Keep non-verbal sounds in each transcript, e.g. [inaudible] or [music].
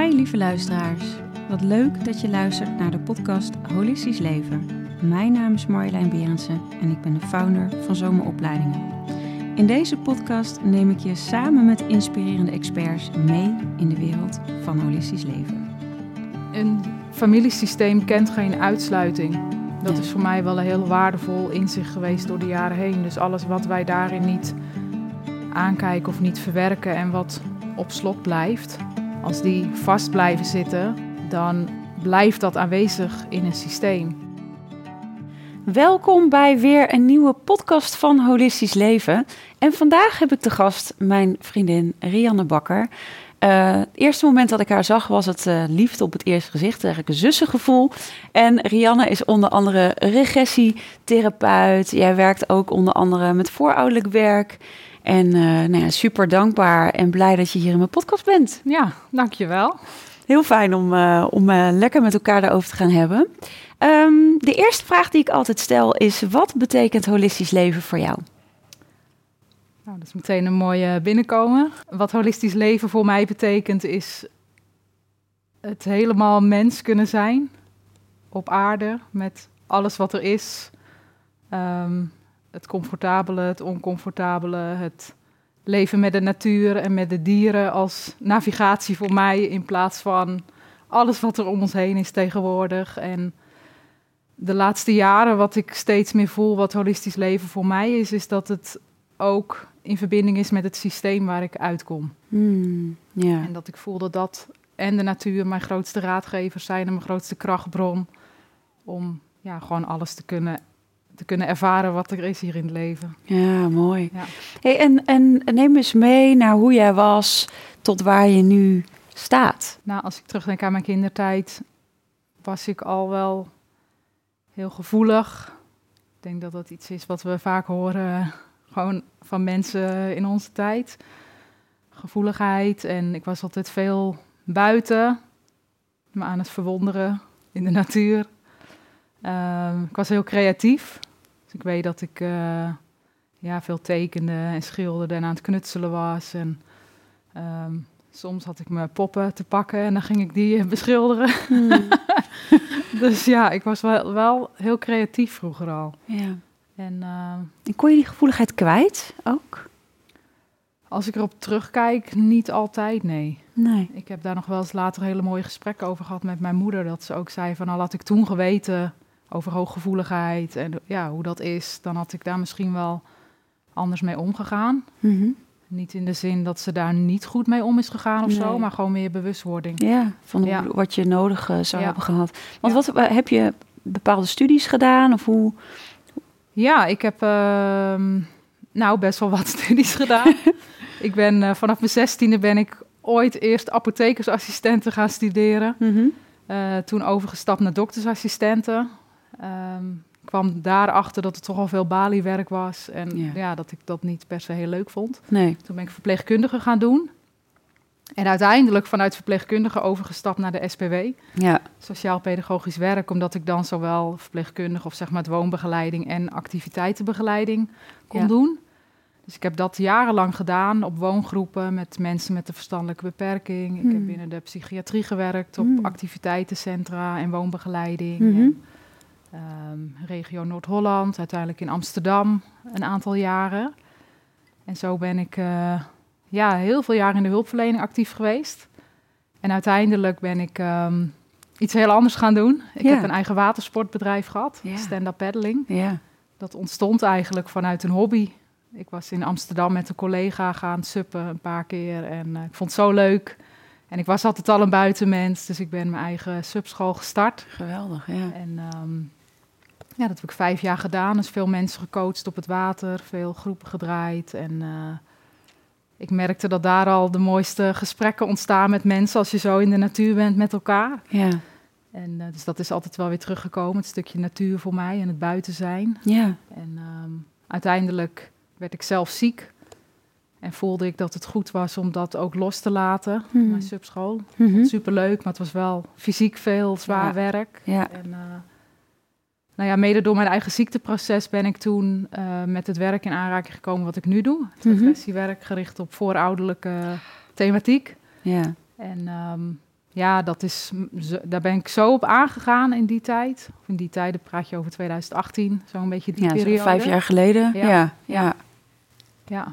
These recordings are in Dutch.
Hi lieve luisteraars. Wat leuk dat je luistert naar de podcast Holistisch Leven. Mijn naam is Marjolein Berensen en ik ben de founder van Zomeropleidingen. In deze podcast neem ik je samen met inspirerende experts mee in de wereld van holistisch leven. Een familiesysteem kent geen uitsluiting. Dat Nee. is voor mij wel een heel waardevol inzicht geweest door de jaren heen. Dus alles wat wij daarin niet aankijken of niet verwerken en wat op slot blijft, als die vast blijven zitten, dan blijft dat aanwezig in een systeem. Welkom bij weer een nieuwe podcast van Holistisch Leven. En vandaag heb ik de gast mijn vriendin Rianne Bakker. Eh, het eerste moment dat ik haar zag was het eh, liefde op het eerste gezicht, eigenlijk een zussengevoel. En Rianne is onder andere regressietherapeut. Jij werkt ook onder andere met voorouderlijk werk. En eh, nou ja, super dankbaar en blij dat je hier in mijn podcast bent. Ja, dankjewel. Heel fijn om, eh, om eh, lekker met elkaar daarover te gaan hebben. Ehm, de eerste vraag die ik altijd stel is: wat betekent holistisch leven voor jou? Nou, dat is meteen een mooie binnenkomen. Wat holistisch leven voor mij betekent is het helemaal mens kunnen zijn op aarde met alles wat er is. Ehm, het comfortabele, het oncomfortabele, het leven met de natuur en met de dieren als navigatie voor mij in plaats van alles wat er om ons heen is tegenwoordig. En de laatste jaren wat ik steeds meer voel wat holistisch leven voor mij is, is dat het ook in verbinding is met het systeem waar ik uitkom. Ja. En dat ik voel dat dat en de natuur mijn grootste raadgevers zijn en mijn grootste krachtbron om ja, gewoon alles te kunnen, te kunnen ervaren wat er is hier in het leven. ja, mooi. Ja. Hey, en, en neem eens mee naar hoe jij was tot waar je nu staat. Nou, als ik terugdenk aan mijn kindertijd, was ik al wel heel gevoelig. Ik denk dat dat iets is wat we vaak horen, gewoon van mensen in onze tijd. Gevoeligheid en ik was altijd veel buiten, me aan het verwonderen in de natuur. Ehm, ik was heel creatief, dus ik weet dat ik eh, ja, veel tekende en schilderde en aan het knutselen was. En, ehm, Soms had ik mijn poppen te pakken en dan ging ik die eh, beschilderen. [laughs] dus ja, ik was wel, wel heel creatief vroeger al. Ja. En eh, En kon je die gevoeligheid kwijt ook? als ik erop terugkijk, niet altijd, nee. Nee. Ik heb daar nog wel eens later hele mooie gesprekken over gehad met mijn moeder. Dat ze ook zei van, al had ik toen geweten over hooggevoeligheid en ja, hoe dat is, dan had ik daar misschien wel anders mee omgegaan. Mhm. Niet in de zin dat ze daar niet goed mee om is gegaan of zo, maar gewoon meer bewustwording. Ja, van hoe- Ja. wat je nodig eh, zou Ja. hebben gehad. Want Ja. wat eh, heb je bepaalde studies gedaan of hoe? Ja, ik heb ehm, nou best wel wat [laughs] studies gedaan. [laughs] ik ben eh, vanaf mijn zestiende ben ik ooit eerst apothekersassistenten gaan studeren. Mhm. Toen overgestapt naar doktersassistenten. Ehm kwam daarachter dat het toch al veel baliewerk was. En Ja. ja. dat ik dat niet per se heel leuk vond. Nee. Toen ben ik verpleegkundige gaan doen. En uiteindelijk vanuit verpleegkundige overgestapt naar de SPW Ja. sociaal-pedagogisch werk, omdat ik dan zowel verpleegkundig of zeg maar het woonbegeleiding en activiteitenbegeleiding kon Ja. doen. Dus ik heb dat jarenlang gedaan op woongroepen met mensen met een verstandelijke beperking. Ik Hmm. heb binnen de psychiatrie gewerkt op Hmm. activiteitencentra en woonbegeleiding. En, ehm, regio Noord-Holland, uiteindelijk in Amsterdam een aantal jaren. En zo ben ik eh, ja, heel veel jaar in de hulpverlening actief geweest. En uiteindelijk ben ik ehm, iets heel anders gaan doen. Ik Ja. heb een eigen watersportbeidrag gehad, Ja. stand-up paddling. Ja. Dat ontstond eigenlijk vanuit een hobby. Ik was in Amsterdam met een collega gaan suppen een paar keer en eh, ik vond het zo leuk. En ik was altijd al een buitenmens, dus ik ben mijn eigen subschool gestart. Geweldig, ja. En ehm, ja, dat heb ik vijf jaar gedaan. Dus veel mensen gecoacht op het water, veel groepen gedraaid. En eh, ik merkte dat daar al de mooiste gesprekken ontstaan met mensen als je zo in de natuur bent met elkaar. Ja. En eh, dus dat is altijd wel weer teruggekomen, het stukje natuur voor mij en het buiten zijn. Ja. En ehm, uiteindelijk werd ik zelf ziek. En voelde ik dat het goed was om dat ook los te laten, Mhm. mijn subschool. Mhm. Superleuk, maar het was wel fysiek veel zwaar Ja. werk. Ja. En eh, nou ja, mede door mijn eigen ziekteproces ben ik toen eh, met het werk in aanraking gekomen wat ik nu doe. Het Mhm. regressiewerk gericht op voorouderlijke thematiek. Ja. En ehm, ja, dat is, daar ben ik zo op aangegaan in die tijd. Of in die tijden praat je over 2018, zo'n beetje die Ja, periode. vijf jaar geleden. Ja. Ja, ja. Ja. Ja.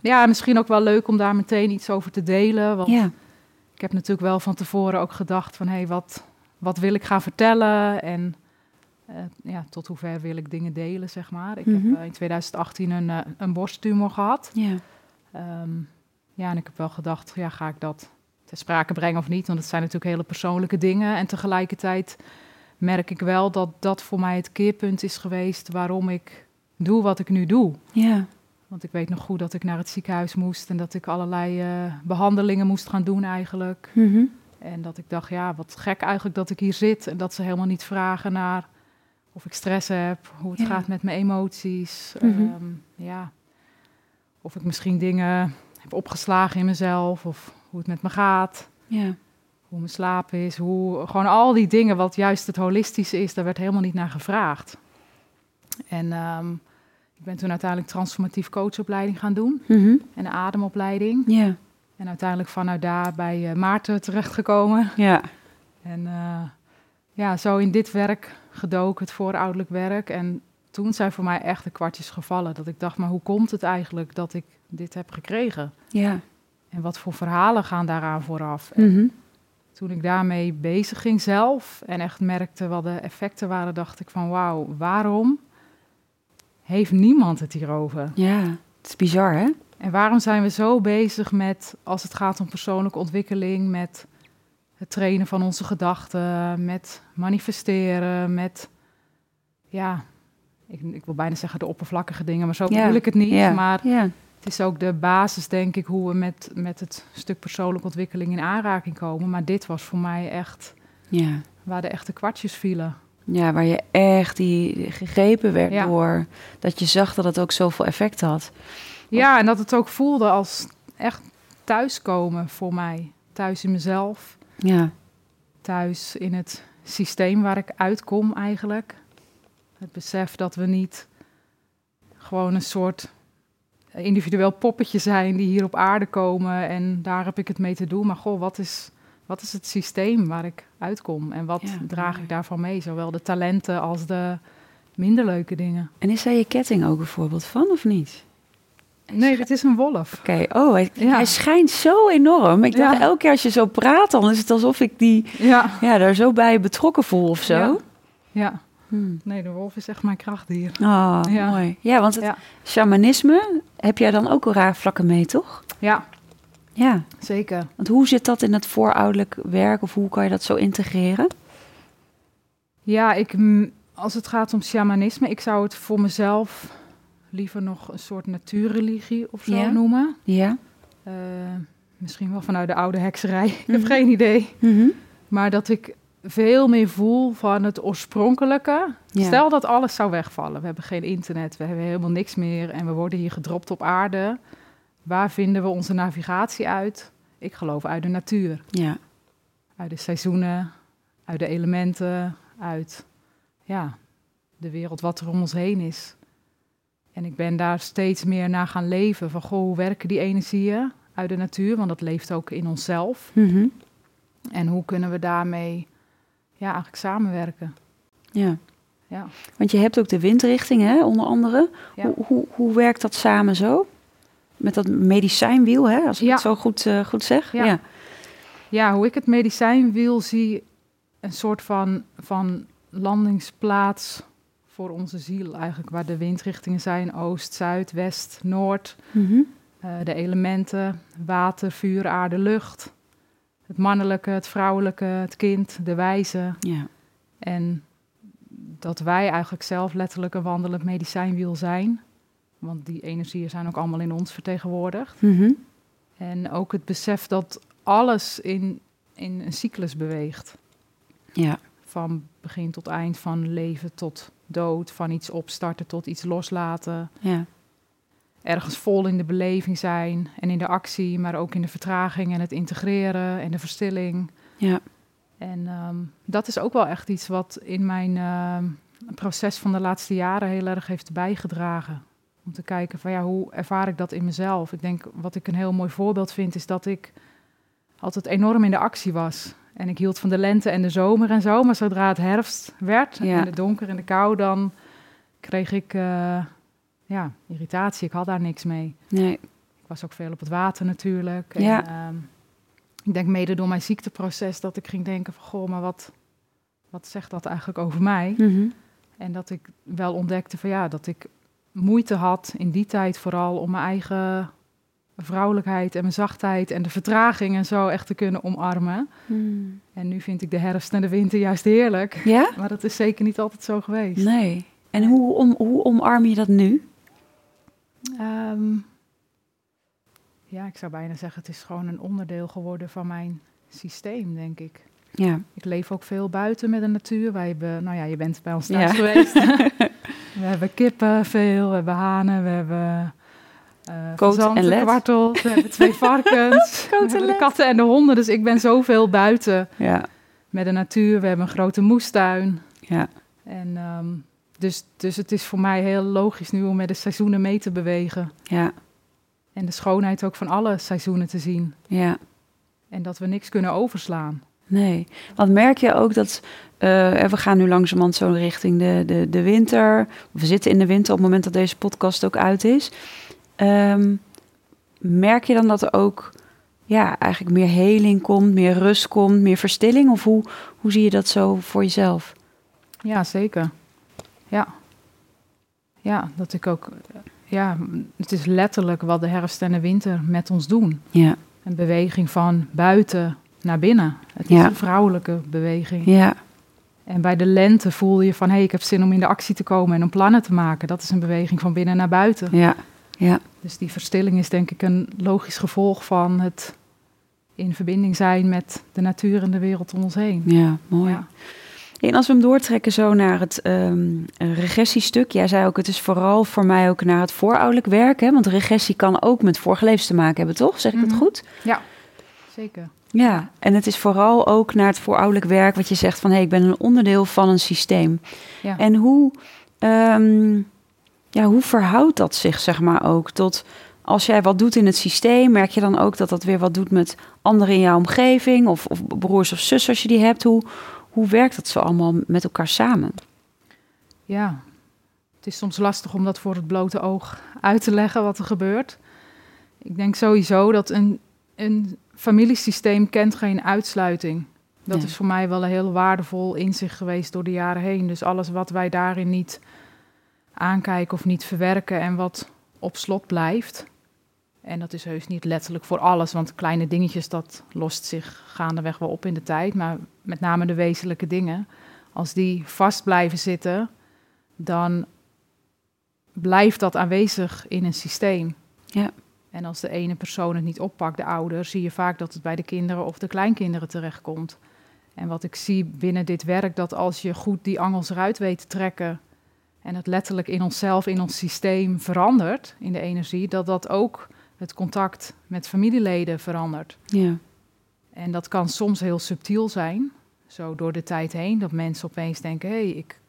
ja, misschien ook wel leuk om daar meteen iets over te delen. Want ja. ik heb natuurlijk wel van tevoren ook gedacht van... hé, hey, wat, wat wil ik gaan vertellen? En eh, ja, tot hoever wil ik dingen delen, zeg maar. Ik Mhm. heb eh, in 2018 een, eh, een borsttumor gehad. ja. Ehm, ja, en ik heb wel gedacht, ja, ga ik dat ter sprake brengen of niet? Want het zijn natuurlijk hele persoonlijke dingen. En tegelijkertijd merk ik wel dat dat voor mij het keerpunt is geweest waarom ik doe wat ik nu doe. ja. Want ik weet nog goed dat ik naar het ziekenhuis moest en dat ik allerlei eh, behandelingen moest gaan doen eigenlijk. Mhm. En dat ik dacht, ja, wat gek eigenlijk dat ik hier zit en dat ze helemaal niet vragen naar of ik stress heb, hoe het Ja. gaat met mijn emoties. Mhm. ehm, ja. Of ik misschien dingen heb opgeslagen in mezelf of hoe het met me gaat. ja. Hoe mijn slaap is, hoe, gewoon al die dingen wat juist het holistische is, daar werd helemaal niet naar gevraagd. En ehm, ik ben toen uiteindelijk transformatief coachopleiding gaan doen Mhm. en een ademopleiding. ja. En uiteindelijk vanuit daar bij eh, Maarten terechtgekomen. ja. En eh, ja, zo in dit werk gedoken, het voorouderlijk werk. En toen zijn voor mij echt de kwartjes gevallen. Dat ik dacht, maar hoe komt het eigenlijk dat ik dit heb gekregen? ja. En wat voor verhalen gaan daaraan vooraf? En Mhm. toen ik daarmee bezig ging zelf en echt merkte wat de effecten waren, dacht ik van wauw, waarom heeft niemand het hierover? ja. Het is bizar, hè? En waarom zijn we zo bezig met, als het gaat om persoonlijke ontwikkeling, met het trainen van onze gedachten, met manifesteren, met, ja, ik, ik wil bijna zeggen de oppervlakkige dingen, maar zo Ja, bedoel ik het niet. ja. Maar Ja. het is ook de basis, denk ik, hoe we met, met het stuk persoonlijke ontwikkeling in aanraking komen. Maar dit was voor mij echt ja. waar de echte kwartjes vielen. Ja, waar je echt die gegrepen werd Ja. door dat je zag dat het ook zoveel effect had. Ja, en dat het ook voelde als echt thuiskomen voor mij. Thuis in mezelf. Ja, thuis in het systeem waar ik uitkom eigenlijk. Het besef dat we niet gewoon een soort individueel poppetje zijn die hier op aarde komen en daar heb ik het mee te doen. Maar goh, wat is, wat is het systeem waar ik uitkom en wat Ja, draag ik daarvan mee? Zowel de talenten als de minder leuke dingen. en is daar je ketting ook een voorbeeld van of niet? Nee, dit is een wolf. Oké, oh, hij, Ja. hij schijnt zo enorm. Ik dacht Ja. elke keer als je zo praat, dan is het alsof ik die Ja, ja, daar zo bij betrokken voel of zo. Ja. ja. Hmm. Nee, de wolf is echt mijn krachtdier. Oh, mooi. Ja, want het shamanisme heb jij dan ook al raar vlakken mee, toch? Ja, Ja, zeker. want hoe zit dat in het voorouderlijk werk of hoe kan je dat zo integreren? Ja, ik, als het gaat om shamanisme, ik zou het voor mezelf liever nog een soort natuurreligie of zo Ja. noemen. Ja. Eh, misschien wel vanuit de oude hekserij, ik heb Mhm. geen idee. Mhm. Maar dat ik veel meer voel van het oorspronkelijke. Ja. Stel dat alles zou wegvallen. We hebben geen internet, we hebben helemaal niks meer en we worden hier gedropt op aarde. Waar vinden we onze navigatie uit? Ik geloof uit de natuur. Ja. Uit de seizoenen, uit de elementen, uit ja, de wereld wat er om ons heen is. En ik ben daar steeds meer naar gaan leven. Van goh, hoe werken die energieën uit de natuur? Want dat leeft ook in onszelf. Mhm. En hoe kunnen we daarmee ja, eigenlijk samenwerken? ja. Ja. Want je hebt ook de windrichting, hè, onder andere. Ja. Hoe, hoe, hoe werkt dat samen zo? Met dat medicijnwiel, hè, als ik Ja. het zo goed, eh, goed zeg. Ja. ja. ja, hoe ik het medicijnwiel zie, een soort van, van landingsplaats voor onze ziel eigenlijk. Waar de windrichtingen zijn, oost, zuid, west, noord. Mhm. Eh, de elementen, water, vuur, aarde, lucht. Het mannelijke, het vrouwelijke, het kind, de wijze. ja. En dat wij eigenlijk zelf letterlijk een wandelend medicijnwiel zijn. Want die energieën zijn ook allemaal in ons vertegenwoordigd. Mhm. En ook het besef dat alles in, in een cyclus beweegt. ja. Van begin tot eind, van leven tot dood, van iets opstarten tot iets loslaten. ja. Ergens vol in de beleving zijn en in de actie, maar ook in de vertraging en het integreren en de verstilling. ja. En ehm, dat is ook wel echt iets wat in mijn ehm, proces van de laatste jaren heel erg heeft bijgedragen. Om te kijken van ja, hoe ervaar ik dat in mezelf? Ik denk wat ik een heel mooi voorbeeld vind, is dat ik altijd enorm in de actie was. En ik hield van de lente en de zomer en zo. Maar zodra het herfst werd Ja. en de donker en de kou, dan kreeg ik eh, ja, irritatie. Ik had daar niks mee. Nee. Ik was ook veel op het water natuurlijk. En, ehm, ik denk mede door mijn ziekteproces dat ik ging denken van... goh, maar wat, wat zegt dat eigenlijk over mij? Mhm. En dat ik wel ontdekte van ja, dat ik moeite had in die tijd vooral om mijn eigen vrouwelijkheid en mijn zachtheid en de vertraging en zo echt te kunnen omarmen. Hmm. En nu vind ik de herfst en de winter juist heerlijk. Ja? Maar dat is zeker niet altijd zo geweest. Nee. En hoe, om, hoe omarm je dat nu? Ehm, ja, ik zou bijna zeggen, het is gewoon een onderdeel geworden van mijn systeem, denk ik. Ja. Ik leef ook veel buiten met de natuur. Wij hebben, nou ja, je bent bij ons thuis Ja. geweest. [laughs] we hebben kippen veel, we hebben hanen, we hebben eh Koot en led. kwartels, we hebben twee [laughs] varkens, de katten en de honden. Dus ik ben zoveel buiten Ja. met de natuur. We hebben een grote moestuin. Ja. En, ehm, dus, dus het is voor mij heel logisch nu om met de seizoenen mee te bewegen. Ja. En de schoonheid ook van alle seizoenen te zien. Ja. En dat we niks kunnen overslaan. Nee. Want merk je ook dat... eh, we gaan nu langzamerhand zo richting de, de, de winter. We zitten in de winter op het moment dat deze podcast ook uit is. Ehm, merk je dan dat er ook... Ja, eigenlijk meer heling komt, meer rust komt, meer verstilling? Of hoe, hoe zie je dat zo voor jezelf? Ja, zeker. Ja. Ja, dat ik ook... Ja, het is letterlijk wat de herfst en de winter met ons doen. Ja. Een beweging van buiten naar binnen. Het is Ja. een vrouwelijke beweging. Ja. En bij de lente voel je van... hé, hey, ik heb zin om in de actie te komen en om plannen te maken. Dat is een beweging van binnen naar buiten. Ja. Ja. Dus die verstilling is denk ik een logisch gevolg van het in verbinding zijn met de natuur en de wereld om ons heen. Ja, mooi. Ja. En als we hem doortrekken zo naar het ehm, regressiestuk. Jij zei ook, het is vooral voor mij ook naar het voorouderlijk werk. Hè? Want regressie kan ook met vorige levens te maken hebben, toch? Zeg ik het Mhm. goed? Zeker. Ja, en het is vooral ook naar het voorouderlijk werk... wat je zegt van, hé, ik ben een onderdeel van een systeem. Ja. En hoe, ehm, ja, hoe verhoudt dat zich, zeg maar, ook tot... Als jij wat doet in het systeem, merk je dan ook dat dat weer wat doet met anderen in jouw omgeving? Of, of broers of zussen als je die hebt? Hoe, hoe werkt dat zo allemaal met elkaar samen? Ja, het is soms lastig om dat voor het blote oog uit te leggen wat er gebeurt. Ik denk sowieso dat een, een familiesysteem kent geen uitsluiting. Dat Nee. is voor mij wel een heel waardevol inzicht geweest door de jaren heen. Dus alles wat wij daarin niet aankijken of niet verwerken en wat op slot blijft. En dat is heus niet letterlijk voor alles, want kleine dingetjes, dat lost zich gaandeweg wel op in de tijd. Maar met name de wezenlijke dingen, als die vast blijven zitten, dan blijft dat aanwezig in een systeem. Ja. En als de ene persoon het niet oppakt, de ouder, zie je vaak dat het bij de kinderen of de kleinkinderen terechtkomt. En wat ik zie binnen dit werk, dat als je goed die angels eruit weet te trekken en het letterlijk in onszelf, in ons systeem verandert, in de energie, dat dat ook het contact met familieleden verandert. Ja, En dat kan soms heel subtiel zijn, zo door de tijd heen, dat mensen opeens denken: hé, hey, ik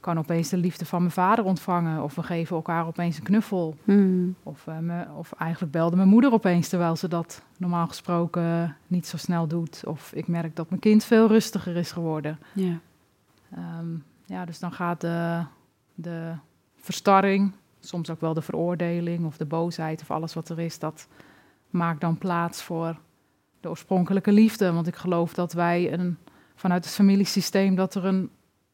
kan opeens de liefde van mijn vader ontvangen, of we geven elkaar opeens een knuffel. Hmm. Of, eh, me, of eigenlijk belde mijn moeder opeens terwijl ze dat normaal gesproken niet zo snel doet. Of ik merk dat mijn kind veel rustiger is geworden. ja. Ehm, ja, dus dan gaat de, de verstarring, soms ook wel de veroordeling of de boosheid of alles wat er is, dat maakt dan plaats voor de oorspronkelijke liefde. Want ik geloof dat wij een, vanuit het familiesysteem dat er een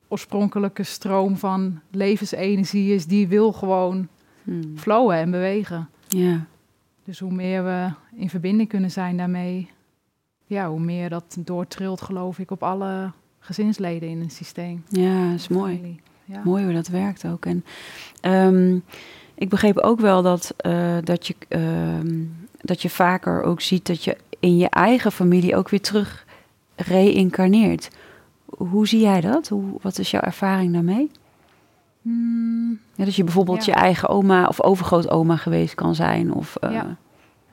oorspronkelijke stroom van levensenergie is die wil gewoon Hmm. flowen en bewegen. ja. Dus hoe meer we in verbinding kunnen zijn daarmee, ja, hoe meer dat doortrilt, geloof ik, op alle gezinsleden in het systeem. ja, dat is mooi. Ja. Mooi hoe dat werkt ook. En ehm, ik begreep ook wel dat, eh, dat, je, ehm, dat je vaker ook ziet dat je in je eigen familie ook weer terug reïncarneert. Hoe zie jij dat? Hoe, wat is jouw ervaring daarmee? Hmm, Ja, dat je bijvoorbeeld Ja. je eigen oma of overgrootoma geweest kan zijn. Of, eh, Ja.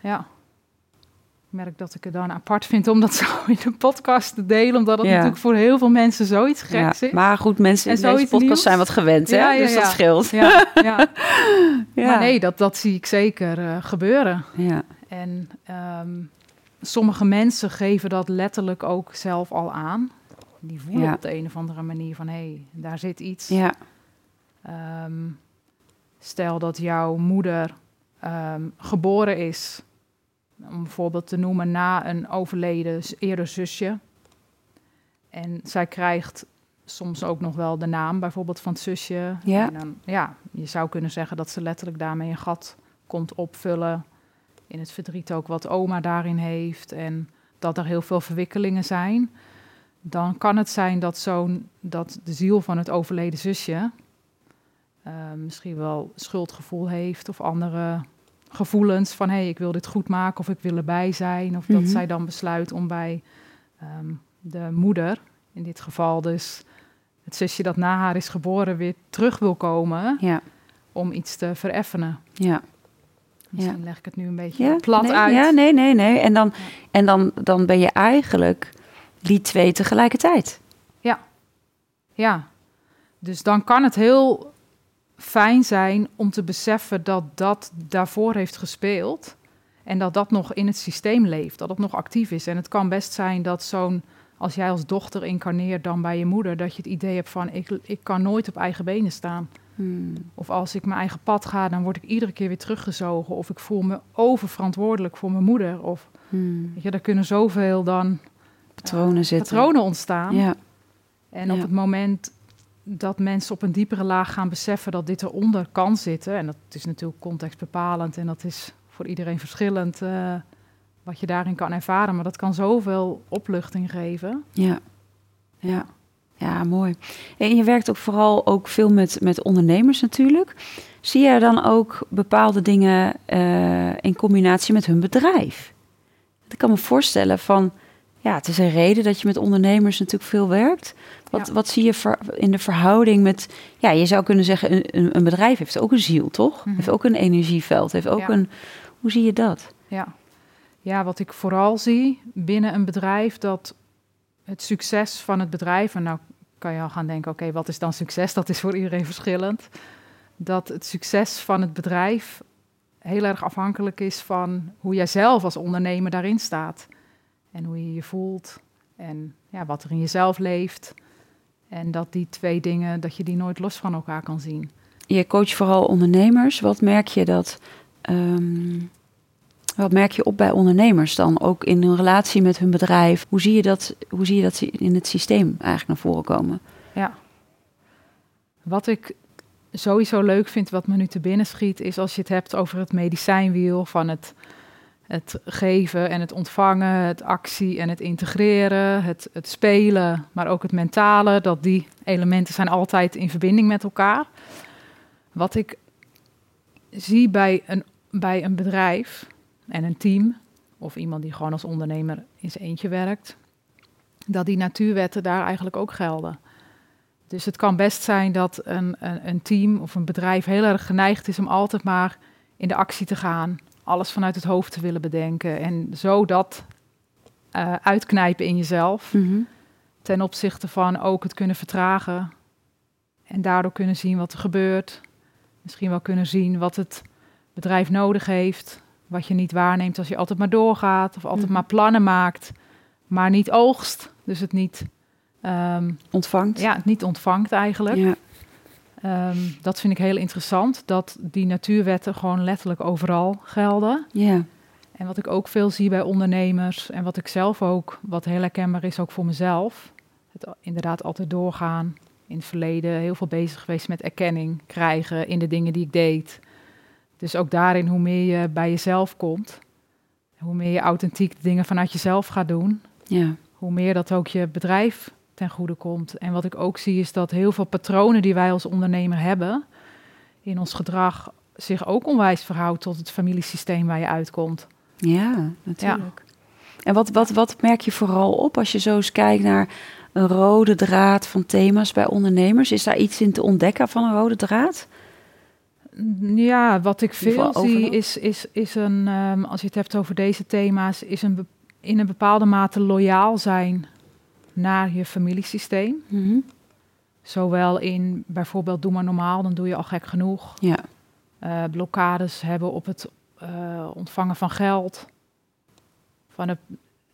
ja. Ik merk dat ik het dan apart vind om dat [laughs] zo in de podcast te delen, omdat het Ja. natuurlijk voor heel veel mensen zoiets ja. geks is. Maar goed, mensen En in deze podcast nieuws. zijn wat gewend, hè? Ja, ja, dus dat ja. scheelt. Ja, ja. [laughs] Ja. Maar nee, dat, dat zie ik zeker eh, gebeuren. Ja. En ehm, sommige mensen geven dat letterlijk ook zelf al aan. Die voelen Ja. op de een of andere manier van hé, hey, daar zit iets. Ja, Ehm, stel dat jouw moeder ehm, geboren is, om een voorbeeld te noemen, na een overleden eerder zusje. En zij krijgt soms ook nog wel de naam bijvoorbeeld van het zusje. Ja. En dan, ja, je zou kunnen zeggen dat ze letterlijk daarmee een gat komt opvullen. In het verdriet ook wat oma daarin heeft. En dat er heel veel verwikkelingen zijn. Dan kan het zijn dat, zo'n, dat de ziel van het overleden zusje eh, misschien wel schuldgevoel heeft of andere gevoelens van hé, hey, ik wil dit goed maken of ik wil erbij zijn. Of Mhm. dat zij dan besluit om bij ehm, de moeder, in dit geval dus het zusje dat na haar is geboren, weer terug wil komen ja, om iets te vereffenen. ja. Misschien leg ik het nu een beetje ja plat nee, uit. Ja, nee, nee, nee. En, dan, Ja. en dan, dan ben je eigenlijk die twee tegelijkertijd. Ja, dus dan kan het heel fijn zijn om te beseffen dat dat daarvoor heeft gespeeld. En dat dat nog in het systeem leeft, dat het nog actief is. En het kan best zijn dat zo'n, als jij als dochter incarneert dan bij je moeder, dat je het idee hebt van ik, ik kan nooit op eigen benen staan. Hmm. Of als ik mijn eigen pad ga, dan word ik iedere keer weer teruggezogen. Of ik voel me oververantwoordelijk voor mijn moeder. Of Hmm. weet je, er kunnen zoveel dan Patronen eh, zitten. patronen ontstaan. Ja, En op Ja. het moment dat mensen op een diepere laag gaan beseffen dat dit eronder kan zitten, en dat is natuurlijk contextbepalend en dat is voor iedereen verschillend eh, wat je daarin kan ervaren, maar dat kan zoveel opluchting geven. ja, ja. Ja, mooi. En je werkt ook vooral ook veel met, met ondernemers natuurlijk. Zie je dan ook bepaalde dingen eh, in combinatie met hun bedrijf? Ik kan me voorstellen van, ja, het is een reden dat je met ondernemers natuurlijk veel werkt. Wat, Ja. wat zie je ver- in de verhouding met, ja, je zou kunnen zeggen, een, een, bedrijf heeft ook een ziel, toch? Mhm. Heeft ook een energieveld, heeft ook Ja. een, hoe zie je dat? Ja. ja, wat ik vooral zie binnen een bedrijf, dat het succes van het bedrijf, en nou kan je al gaan denken, oké, wat is dan succes? Dat is voor iedereen verschillend. Dat het succes van het bedrijf heel erg afhankelijk is van hoe jij zelf als ondernemer daarin staat. En hoe je je voelt en ja, wat er in jezelf leeft. En dat die twee dingen, dat je die nooit los van elkaar kan zien. Je coacht vooral ondernemers. Wat merk je dat? ehm, wat merk je op bij ondernemers dan? Ook in hun relatie met hun bedrijf. Hoe zie je dat, hoe zie je dat in het systeem eigenlijk naar voren komen? Ja. Wat ik sowieso leuk vind, wat me nu te binnen schiet, is als je het hebt over het medicijnwiel van het, het geven en het ontvangen, het actie en het integreren, het, het spelen, maar ook het mentale, dat die elementen zijn altijd in verbinding met elkaar. Wat ik zie bij een, bij een bedrijf en een team, of iemand die gewoon als ondernemer in zijn eentje werkt, dat die natuurwetten daar eigenlijk ook gelden. Dus het kan best zijn dat een, een, een team of een bedrijf heel erg geneigd is om altijd maar in de actie te gaan, alles vanuit het hoofd te willen bedenken en zo dat eh, uitknijpen in jezelf ten opzichte van ook het kunnen vertragen en daardoor kunnen zien wat er gebeurt. Misschien wel kunnen zien wat het bedrijf nodig heeft, wat je niet waarneemt als je altijd maar doorgaat of altijd Mhm. maar plannen maakt, maar niet oogst. Dus het niet, ehm, Ontvangt? ja, het niet ontvangt eigenlijk. Ja. Ehm, dat vind ik heel interessant, dat die natuurwetten gewoon letterlijk overal gelden. ja. En wat ik ook veel zie bij ondernemers en wat ik zelf ook, wat heel herkenbaar is ook voor mezelf, het inderdaad altijd doorgaan. In het verleden heel veel bezig geweest met erkenning krijgen in de dingen die ik deed. Dus ook daarin, hoe meer je bij jezelf komt, hoe meer je authentiek dingen vanuit jezelf gaat doen, ja. hoe meer dat ook je bedrijf ten goede komt. En wat ik ook zie is dat heel veel patronen die wij als ondernemer hebben in ons gedrag zich ook onwijs verhoudt tot het familiesysteem waar je uitkomt. Ja, natuurlijk. En wat, wat, wat merk je vooral op als je zo eens kijkt naar een rode draad van thema's bij ondernemers? Is daar iets in te ontdekken van een rode draad? Ja, wat ik veel zie is, is, is een, ehm, als je het hebt over deze thema's, is een, in een bepaalde mate loyaal zijn naar je familiesysteem. Mhm. Zowel in bijvoorbeeld doe maar normaal, dan doe je al gek genoeg. Ja. Eh, blokkades hebben op het eh, ontvangen van geld. van het,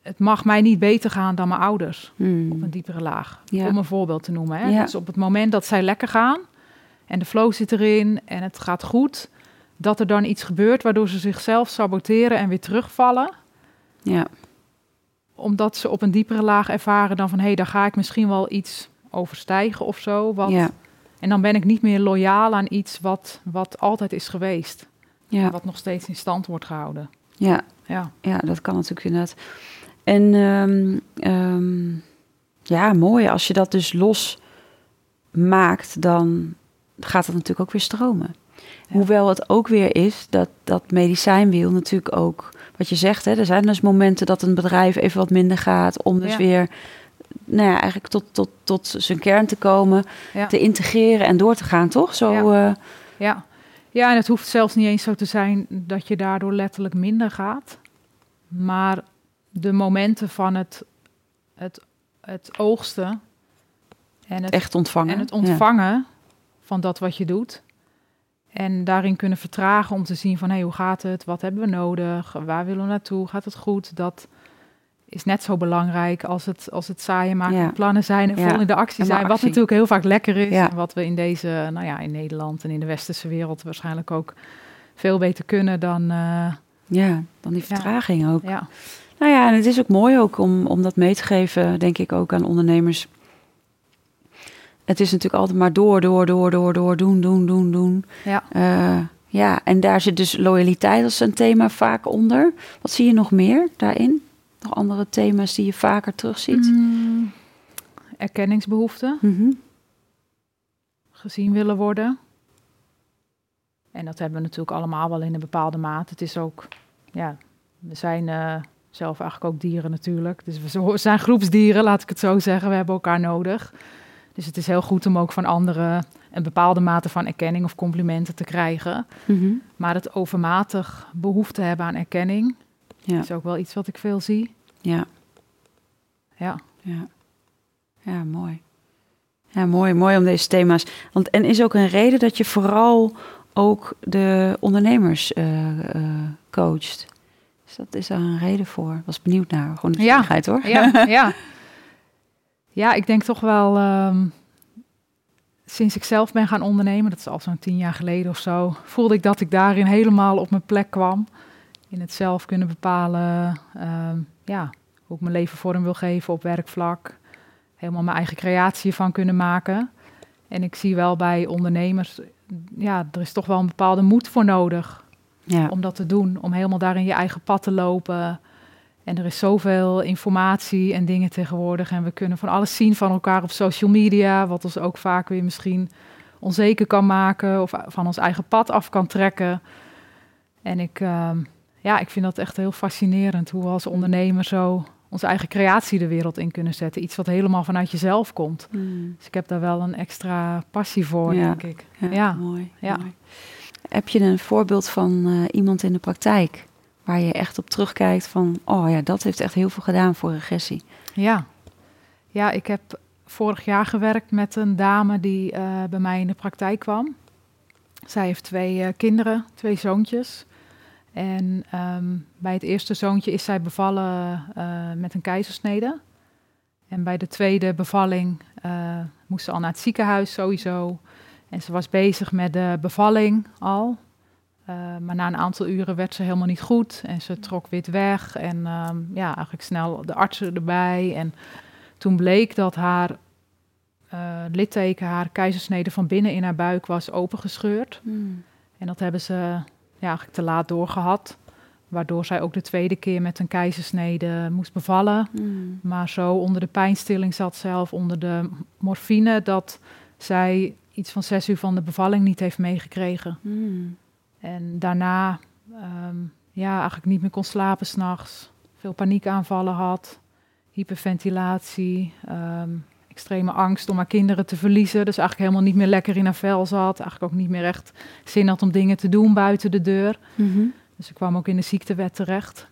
het mag mij niet beter gaan dan mijn ouders Hmm. op een diepere laag. Ja. Om een voorbeeld te noemen. Hè? Ja. Dus op het moment dat zij lekker gaan en de flow zit erin en het gaat goed, dat er dan iets gebeurt waardoor ze zichzelf saboteren en weer terugvallen Ja. Omdat ze op een diepere laag ervaren dan van... hé, hey, daar ga ik misschien wel iets overstijgen of zo. Wat, Ja. En dan ben ik niet meer loyaal aan iets wat, wat altijd is geweest. Ja. Wat nog steeds in stand wordt gehouden. Ja. Ja, Ja, dat kan natuurlijk inderdaad. En ehm, ehm, ja, mooi. Als je dat dus los maakt, dan gaat het natuurlijk ook weer stromen. Ja. Hoewel het ook weer is dat dat medicijnwiel natuurlijk ook, wat je zegt, hè, er zijn dus momenten dat een bedrijf even wat minder gaat om dus Ja. weer, nou ja, eigenlijk tot, tot, tot zijn kern te komen, ja, te integreren en door te gaan, toch? Zo, eh, ja. ja, en het hoeft zelfs niet eens zo te zijn dat je daardoor letterlijk minder gaat. Maar de momenten van het, het, het oogsten en het echt ontvangen. En het Ja. ontvangen van dat wat je doet. En daarin kunnen vertragen om te zien van hé, hoe gaat het? Wat hebben we nodig? Waar willen we naartoe? Gaat het goed? Dat is net zo belangrijk als het, als het saaien maken Ja. plannen zijn en Ja. vol in de actie En zijn. Wat natuurlijk heel vaak lekker is. Ja. En wat we in deze, nou ja, in Nederland en in de westerse wereld waarschijnlijk ook veel beter kunnen dan. eh, Ja, dan die vertraging ook. ja. Nou ja, en het is ook mooi ook om, om dat mee te geven, denk ik ook aan ondernemers. Het is natuurlijk altijd maar door, door, door, door, door, doen, doen, doen, doen. Ja. Eh, ja, en daar zit dus loyaliteit als een thema vaak onder. Wat zie je nog meer daarin? Nog andere thema's die je vaker terugziet? Mm, erkenningsbehoeften. Mhm. gezien willen worden. En dat hebben we natuurlijk allemaal wel in een bepaalde mate. Het is ook, ja, we zijn eh, zelf eigenlijk ook dieren natuurlijk. Dus we zijn groepsdieren, laat ik het zo zeggen. We hebben elkaar nodig. Dus het is heel goed om ook van anderen een bepaalde mate van erkenning of complimenten te krijgen. Mhm. Maar het overmatig behoefte hebben aan erkenning Ja, is ook wel iets wat ik veel zie. ja, Ja, ja. Ja, mooi. Ja, mooi, mooi om deze thema's. Want en is ook een reden dat je vooral ook de ondernemers eh, eh, coacht. Dus dat is daar een reden voor. Was benieuwd naar. Gewoon de Ja. hoor. ja, ja. [laughs] Ja, ik denk toch wel. ehm, sinds ik zelf ben gaan ondernemen, dat is al zo'n tien jaar geleden of zo, voelde ik dat ik daarin helemaal op mijn plek kwam. In het zelf kunnen bepalen, ehm, ja, hoe ik mijn leven vorm wil geven op werkvlak. Helemaal mijn eigen creatie van kunnen maken. En ik zie wel bij ondernemers, ja, er is toch wel een bepaalde moed voor nodig Ja, om dat te doen. Om helemaal daar in je eigen pad te lopen. En er is zoveel informatie en dingen tegenwoordig. En we kunnen van alles zien van elkaar op social media. Wat ons ook vaak weer misschien onzeker kan maken. Of van ons eigen pad af kan trekken. En ik, ehm, ja, ik vind dat echt heel fascinerend. Hoe we als ondernemer zo onze eigen creatie de wereld in kunnen zetten. Iets wat helemaal vanuit jezelf komt. Mm. Dus ik heb daar wel een extra passie voor, Ja. denk ik. ja, Ja. mooi. Ja. mooi. Heb je een voorbeeld van eh, iemand in de praktijk waar je echt op terugkijkt van, oh ja, dat heeft echt heel veel gedaan voor regressie. Ja. ja, ik heb vorig jaar gewerkt met een dame die eh, bij mij in de praktijk kwam. Zij heeft twee eh, kinderen, twee zoontjes. En ehm, bij het eerste zoontje is zij bevallen eh, met een keizersnede. En bij de tweede bevalling moest ze al naar het ziekenhuis sowieso. En ze was bezig met de bevalling al. Eh, maar na een aantal uren werd ze helemaal niet goed en ze trok wit weg. En ehm, ja, eigenlijk snel de artsen erbij. En toen bleek dat haar eh, litteken, haar keizersnede van binnen in haar buik was opengescheurd. En dat hebben ze ja, eigenlijk te laat doorgehad. Waardoor zij ook de tweede keer met een keizersnede moest bevallen. Mm. Maar zo onder de pijnstilling zat zelf onder de morfine dat zij iets van zes uur van de bevalling niet heeft meegekregen. Mm. En daarna ehm, ja, eigenlijk niet meer kon slapen s'nachts. Veel paniekaanvallen had, hyperventilatie, ehm, extreme angst om haar kinderen te verliezen. Dus eigenlijk helemaal niet meer lekker in haar vel zat. Eigenlijk ook niet meer echt zin had om dingen te doen buiten de deur. Mhm. Dus ik kwam ook in de ziektewet terecht.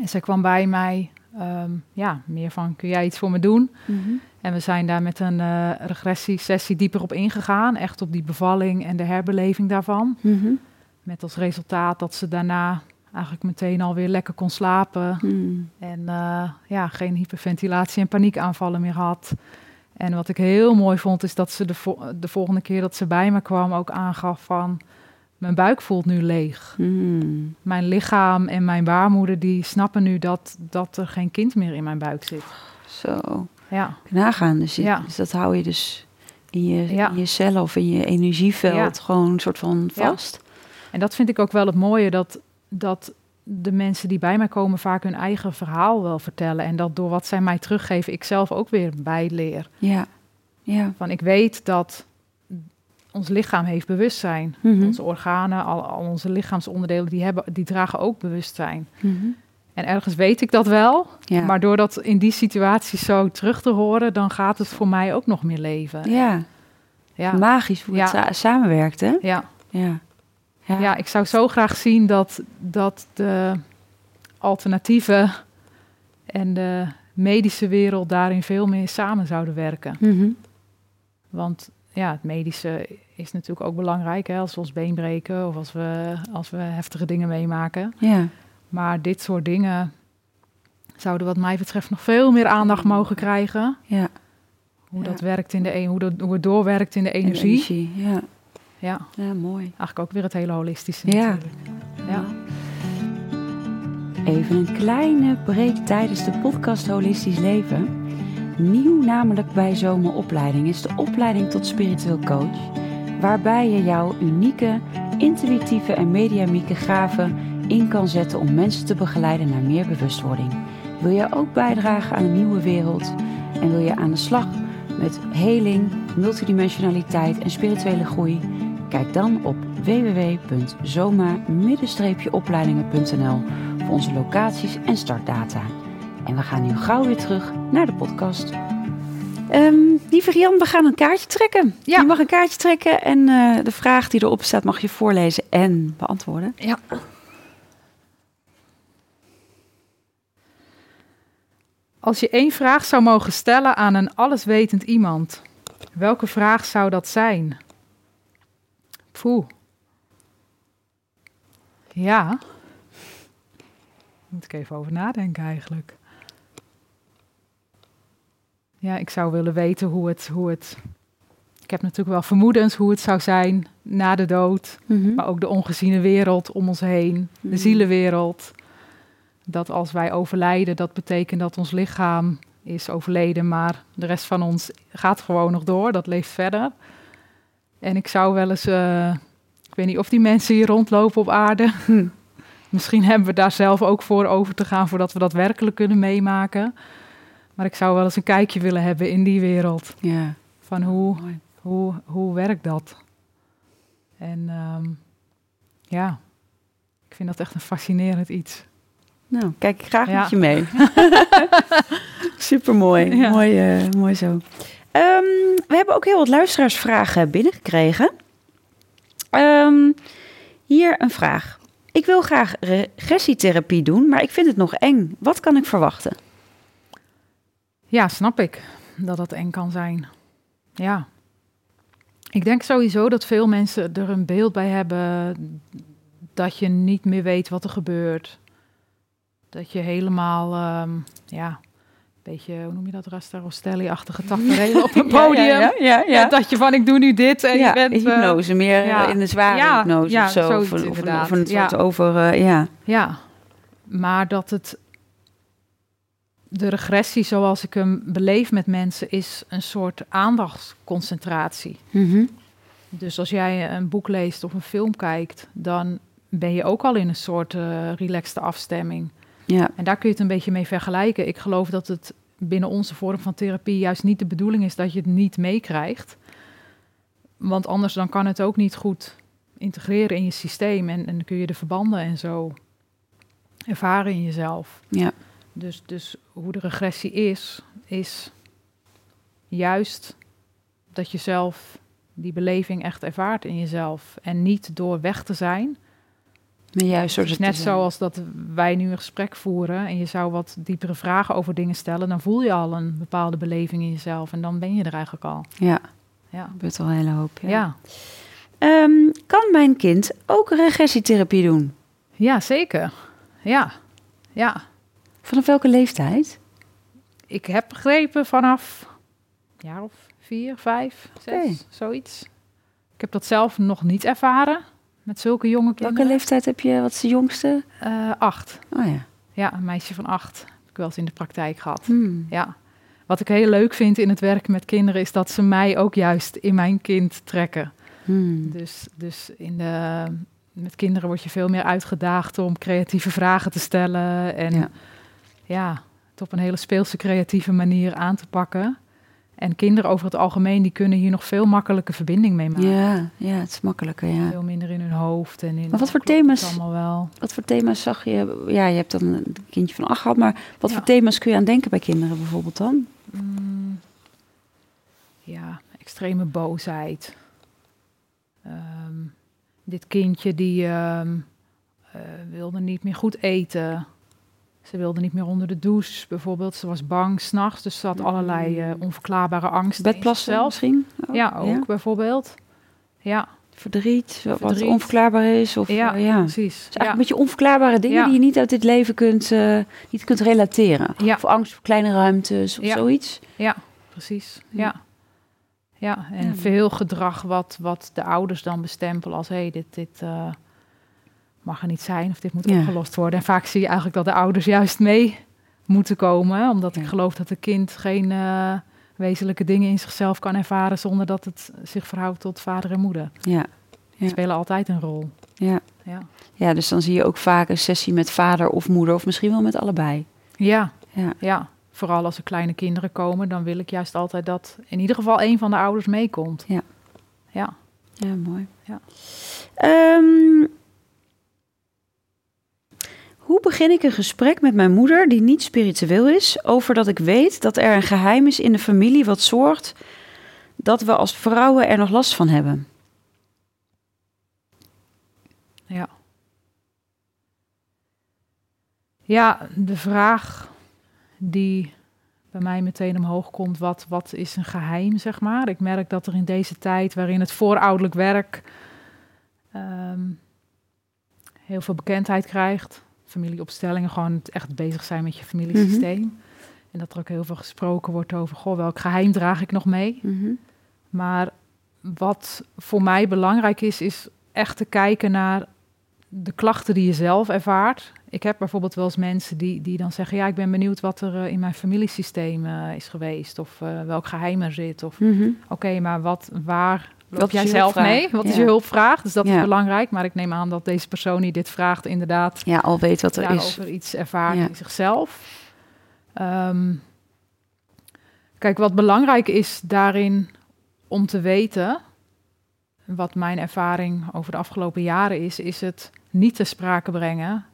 En zij kwam bij mij, ehm, ja, meer van, kun jij iets voor me doen? Mhm. En we zijn daar met een eh regressiesessie dieper op ingegaan. Echt op die bevalling en de herbeleving daarvan. Mhm. Met als resultaat dat ze daarna eigenlijk meteen alweer lekker kon slapen. Hmm. En eh, ja, geen hyperventilatie en paniekaanvallen meer had. En wat ik heel mooi vond, is dat ze de, vo- de volgende keer dat ze bij me kwam ook aangaf van... Mijn buik voelt nu leeg. Hmm. Mijn lichaam en mijn baarmoeder die snappen nu dat, dat er geen kind meer in mijn buik zit. Zo, Ja, nagaan. Dus, Ja. dus dat hou je dus in je, Ja. in je cellen of in je energieveld Ja. gewoon een soort van vast. en dat vind ik ook wel het mooie, dat, dat de mensen die bij mij komen vaak hun eigen verhaal wel vertellen. En dat door wat zij mij teruggeven, ik zelf ook weer bijleer. Ja, ja. Van ik weet dat ons lichaam heeft bewustzijn. Mhm. Onze organen, al, al onze lichaamsonderdelen, die, hebben, die dragen ook bewustzijn. Mhm. En ergens weet ik dat wel, Ja. maar door dat in die situatie zo terug te horen, dan gaat het voor mij ook nog meer leven. ja. Ja, magisch hoe het Ja. sa- samenwerkt, hè? ja. Ja. ja. ik zou zo graag zien dat, dat de alternatieven en de medische wereld daarin veel meer samen zouden werken. Mhm. Want ja, het medische is natuurlijk ook belangrijk, hè, als we ons been breken of als we, als we heftige dingen meemaken. Ja. Maar dit soort dingen zouden wat mij betreft nog veel meer aandacht mogen krijgen. Ja. Hoe Ja. dat werkt in de e- hoe, dat, hoe het doorwerkt in de En energie. energie. Ja. Ja, ja, mooi. eigenlijk ook weer het hele holistische Ja. natuurlijk. Ja. Even een kleine break tijdens de podcast Holistisch Leven. Nieuw namelijk bij Zomeropleiding is de opleiding tot spiritueel coach. Waarbij je jouw unieke, intuïtieve en mediamieke gaven in kan zetten om mensen te begeleiden naar meer bewustwording. Wil je ook bijdragen aan een nieuwe wereld en wil je aan de slag met heling, multidimensionaliteit en spirituele groei? Kijk dan op www.zoma-opleidingen.nl voor onze locaties en startdata. En we gaan nu gauw weer terug naar de podcast. Ehm lieve Rian, we gaan een kaartje trekken. Ja. Je mag een kaartje trekken en eh, de vraag die erop staat mag je voorlezen en beantwoorden. ja. Als je één vraag zou mogen stellen aan een alleswetend iemand, welke vraag zou dat zijn? Poeh. Ja. Daar moet ik even over nadenken eigenlijk. Ja, ik zou willen weten hoe het, hoe het... Ik heb natuurlijk wel vermoedens hoe het zou zijn na de dood. Maar ook de ongeziene wereld om ons heen, de Mhm. zielenwereld. Dat als wij overlijden, dat betekent dat ons lichaam is overleden, maar de rest van ons gaat gewoon nog door, dat leeft verder. En ik zou wel eens, eh, ik weet niet of die mensen hier rondlopen op aarde. [laughs] Hm. Misschien hebben we daar zelf ook voor over te gaan voordat we dat werkelijk kunnen meemaken. Maar ik zou wel eens een kijkje willen hebben in die wereld. Ja, Van hoe, hoe, hoe werkt dat? En ehm, ja, ik vind dat echt een fascinerend iets. Nou, kijk ik graag Ja. met je mee. [laughs] [laughs] Super mooi. Ja. Mooi, eh, mooi zo. Ehm, we hebben ook heel wat luisteraarsvragen binnengekregen. Ehm, hier een vraag. Ik wil graag regressietherapie doen, maar ik vind het nog eng. Wat kan ik verwachten? Ja, snap ik dat dat eng kan zijn. Ja. Ik denk sowieso dat veel mensen er een beeld bij hebben dat je niet meer weet wat er gebeurt. Dat je helemaal, ehm, ja, een beetje, hoe noem je dat, Rasta Rostelli-achtige tafereel [laughs] op een podium. Ja, ja, ja. Dat je van, ik doe nu dit en ja, je bent... eh, hypnose, meer ja. in de zware hypnose ja, of zo. of, een- of, een, inderdaad. of een Ja. soort over, eh, ja. Ja, maar dat het. De regressie zoals ik hem beleef met mensen is een soort aandachtsconcentratie. Mhm. Dus als jij een boek leest of een film kijkt, dan ben je ook al in een soort eh relaxte afstemming. ja. En daar kun je het een beetje mee vergelijken. Ik geloof dat het binnen onze vorm van therapie juist niet de bedoeling is dat je het niet meekrijgt. Want anders dan kan het ook niet goed integreren in je systeem en, en kun je de verbanden en zo ervaren in jezelf. Ja. Dus, dus hoe de regressie is, is juist dat je zelf die beleving echt ervaart in jezelf. En niet door weg te zijn, Maar juist het is net zoals dat wij nu een gesprek voeren en je zou wat diepere vragen over dingen stellen, dan voel je al een bepaalde beleving in jezelf en dan ben je er eigenlijk al. Ja, Ja. gebeurt al een hele hoop. Ja. Ja. Ja. Ehm, kan mijn kind ook regressietherapie doen? Ja, zeker. Ja, ja. Vanaf welke leeftijd? Ik heb begrepen vanaf een jaar of vier, vijf, zes, Oké. zoiets. Ik heb dat zelf nog niet ervaren met zulke jonge Welke kinderen. leeftijd heb je? Wat is de jongste? Eh, acht. Oh ja. Ja, een meisje van acht. Heb ik wel eens in de praktijk gehad. Hmm. Ja. Wat ik heel leuk vind in het werken met kinderen is dat ze mij ook juist in mijn kind trekken. Hmm. Dus, dus in de, met kinderen word je veel meer uitgedaagd om creatieve vragen te stellen. En Ja. Ja. het op een hele speelse, creatieve manier aan te pakken. En kinderen over het algemeen, die kunnen hier nog veel makkelijker verbinding mee maken. Ja, ja, het is makkelijker, ja. Veel minder in hun hoofd. En in, Maar wat voor thema's- Allemaal wel. Wat voor thema's zag je? Ja, je hebt dan een kindje van acht gehad, maar wat Ja. voor thema's kun je aan denken bij kinderen bijvoorbeeld dan? Mm, ja, extreme boosheid. Ehm, dit kindje die ehm, eh, wilde niet meer goed eten. Ze wilde niet meer onder de douche, bijvoorbeeld. Ze was bang s'nachts, dus ze had allerlei eh, onverklaarbare angsten. in Bedplassen misschien? Ook? Ja, ook bijvoorbeeld. Ja, Verdriet, wat Verdriet. onverklaarbaar is? Of, ja, eh, ja. Precies. is eigenlijk Ja. een beetje onverklaarbare dingen Ja. die je niet uit dit leven kunt, eh, niet kunt relateren. Ja. Of angst voor kleine ruimtes of zoiets. Ja, precies. Ja. Ja, en veel gedrag wat, wat de ouders dan bestempelen als... hé, hey, dit, dit mag er niet zijn of dit moet Ja. opgelost worden. En vaak zie je eigenlijk dat de ouders juist mee moeten komen... omdat Ja. ik geloof dat een kind geen eh, wezenlijke dingen in zichzelf kan ervaren... zonder dat het zich verhoudt tot vader en moeder. Ja. Die spelen altijd een rol. Ja. Ja, ja, dus dan zie je ook vaak een sessie met vader of moeder, of misschien wel met allebei. ja, Ja. ja. Vooral als er kleine kinderen komen, dan wil ik juist altijd dat in ieder geval een van de ouders meekomt. Ja. Ja. Ja, mooi. Ja. Ehm, hoe begin ik een gesprek met mijn moeder, die niet spiritueel is, over dat ik weet dat er een geheim is in de familie wat zorgt dat we als vrouwen er nog last van hebben? Ja. Ja, de vraag die bij mij meteen omhoog komt, wat, wat is een geheim, zeg maar. Ik merk dat er in deze tijd, waarin het voorouderlijk werk ehm, heel veel bekendheid krijgt, familieopstellingen, gewoon echt bezig zijn met je familiesysteem. En dat er ook heel veel gesproken wordt over, goh, welk geheim draag ik nog mee? Mhm. Maar wat voor mij belangrijk is, is echt te kijken naar de klachten die je zelf ervaart. Ik heb bijvoorbeeld wel eens mensen die, die dan zeggen: Ja, ik ben benieuwd wat er eh, in mijn familiesysteem eh, is geweest. Of eh, welk geheim er zit. Of Mhm. oké, maar wat, waar loop jij zelf hulpvraag? mee? Wat is je hulpvraag? Dus dat Ja. is belangrijk. Maar ik neem aan dat deze persoon die dit vraagt, inderdaad Ja, al weet wat er is. daarover iets ervaart in zichzelf. Ehm, kijk, wat belangrijk is daarin om te weten, wat mijn ervaring over de afgelopen jaren is, is het niet te sprake brengen.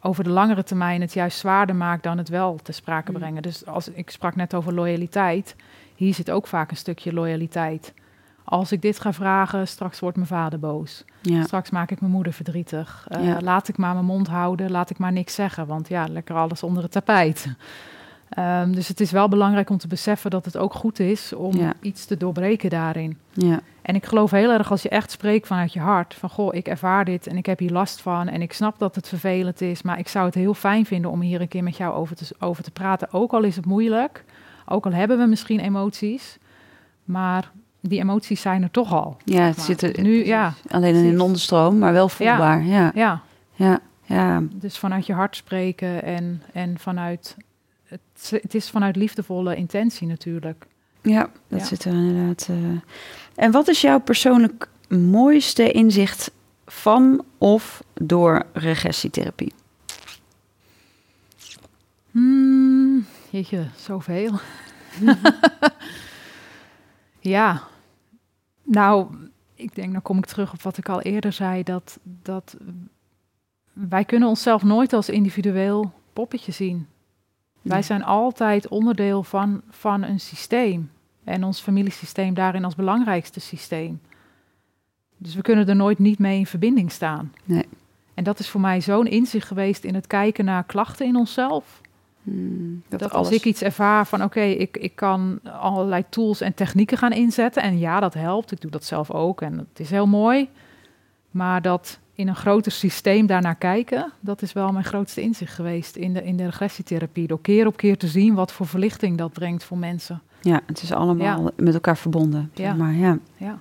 Over de langere termijn het juist zwaarder maakt dan het wel te sprake Mm. brengen. Dus als ik sprak net over loyaliteit, hier zit ook vaak een stukje loyaliteit. Als ik dit ga vragen, straks wordt mijn vader boos. Ja. Straks maak ik mijn moeder verdrietig. Eh, Ja. Laat ik maar mijn mond houden, laat ik maar niks zeggen. Want ja, lekker alles onder het tapijt. Ehm, dus het is wel belangrijk om te beseffen dat het ook goed is om Ja. iets te doorbreken daarin. Ja. En ik geloof heel erg als je echt spreekt vanuit je hart. Van goh, ik ervaar dit en ik heb hier last van. En ik snap dat het vervelend is. Maar ik zou het heel fijn vinden om hier een keer met jou over te, over te praten. Ook al is het moeilijk. Ook al hebben we misschien emoties. Maar die emoties zijn er toch al. ja, het Maar zit er nu, ja, alleen in een onderstroom, maar wel voelbaar. Ja. ja. Ja. Ja. Dus vanuit je hart spreken en, en vanuit... Het, het is vanuit liefdevolle intentie natuurlijk. Ja, dat Ja. zit er inderdaad. eh. En wat is jouw persoonlijk mooiste inzicht van of door regressietherapie? Hmm, jeetje, zoveel. [laughs] ja, nou, ik denk, dan kom ik terug op wat ik al eerder zei, dat, dat wij kunnen onszelf nooit als individueel poppetje zien. Wij zijn altijd onderdeel van, van een systeem. En ons familiesysteem daarin als belangrijkste systeem. Dus we kunnen er nooit niet mee in verbinding staan. Nee. En dat is voor mij zo'n inzicht geweest in het kijken naar klachten in onszelf. Hmm, Dat, dat als ik iets ervaar van oké, ik, ik kan allerlei tools en technieken gaan inzetten. En ja, dat helpt. Ik doe dat zelf ook en het is heel mooi. Maar dat in een groter systeem daarnaar kijken, dat is wel mijn grootste inzicht geweest in de, in de regressietherapie. Door keer op keer te zien wat voor verlichting dat brengt voor mensen. Ja, het is allemaal met elkaar verbonden. Ja. Maar ja. Ja.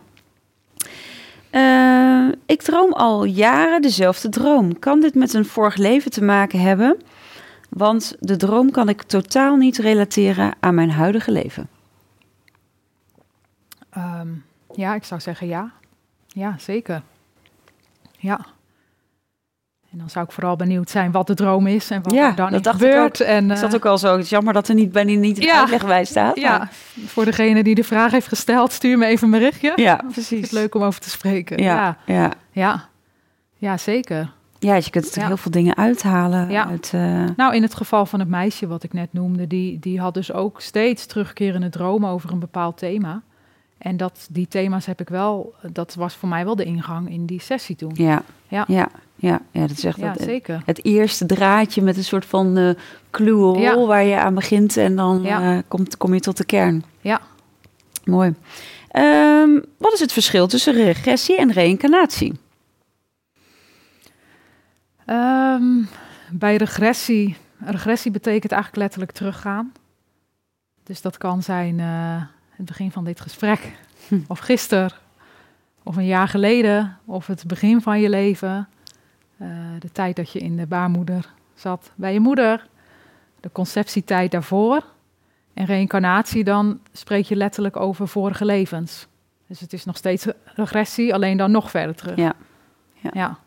Eh, ik droom al jaren dezelfde droom. Kan dit met een vorig leven te maken hebben? Want de droom kan ik totaal niet relateren aan mijn huidige leven. Ehm, ja, ik zou zeggen ja. Ja, zeker. Ja. En dan zou ik vooral benieuwd zijn wat de droom is en wat Ja, er dan dat dacht ik gebeurt. ook. En, Is dat eh, ook al zo? Het is jammer dat er niet bij die niet Ja. uitleg bij staat. ja, voor degene die de vraag heeft gesteld, stuur me even een berichtje. ja, Het is precies. leuk om over te spreken. Ja, Ja, ja. ja. ja. zeker. Ja, je kunt er Ja. heel veel dingen uithalen. Ja. Uit, eh, Nou, in het geval van het meisje wat ik net noemde, die, die had dus ook steeds terugkerende dromen over een bepaald thema. En dat, die thema's heb ik wel, dat was voor mij wel de ingang in die sessie toen. ja. Ja. Ja. Ja. ja, dat is echt Ja, het, zeker. het eerste draadje met een soort van Ja. waar je aan begint en dan eh, komt, kom je tot de kern. Ja. Mooi. Ehm, wat is het verschil tussen regressie en reïncarnatie? Ehm, bij regressie, regressie betekent eigenlijk letterlijk teruggaan. Dus dat kan zijn eh, het begin van dit gesprek, [laughs] of gisteren, of een jaar geleden, of het begin van je leven. Eh, de tijd dat je in de baarmoeder zat bij je moeder, de conceptietijd daarvoor. En reïncarnatie, dan spreek je letterlijk over vorige levens. Dus het is nog steeds regressie, alleen dan nog verder terug. Ja. Ja. ja.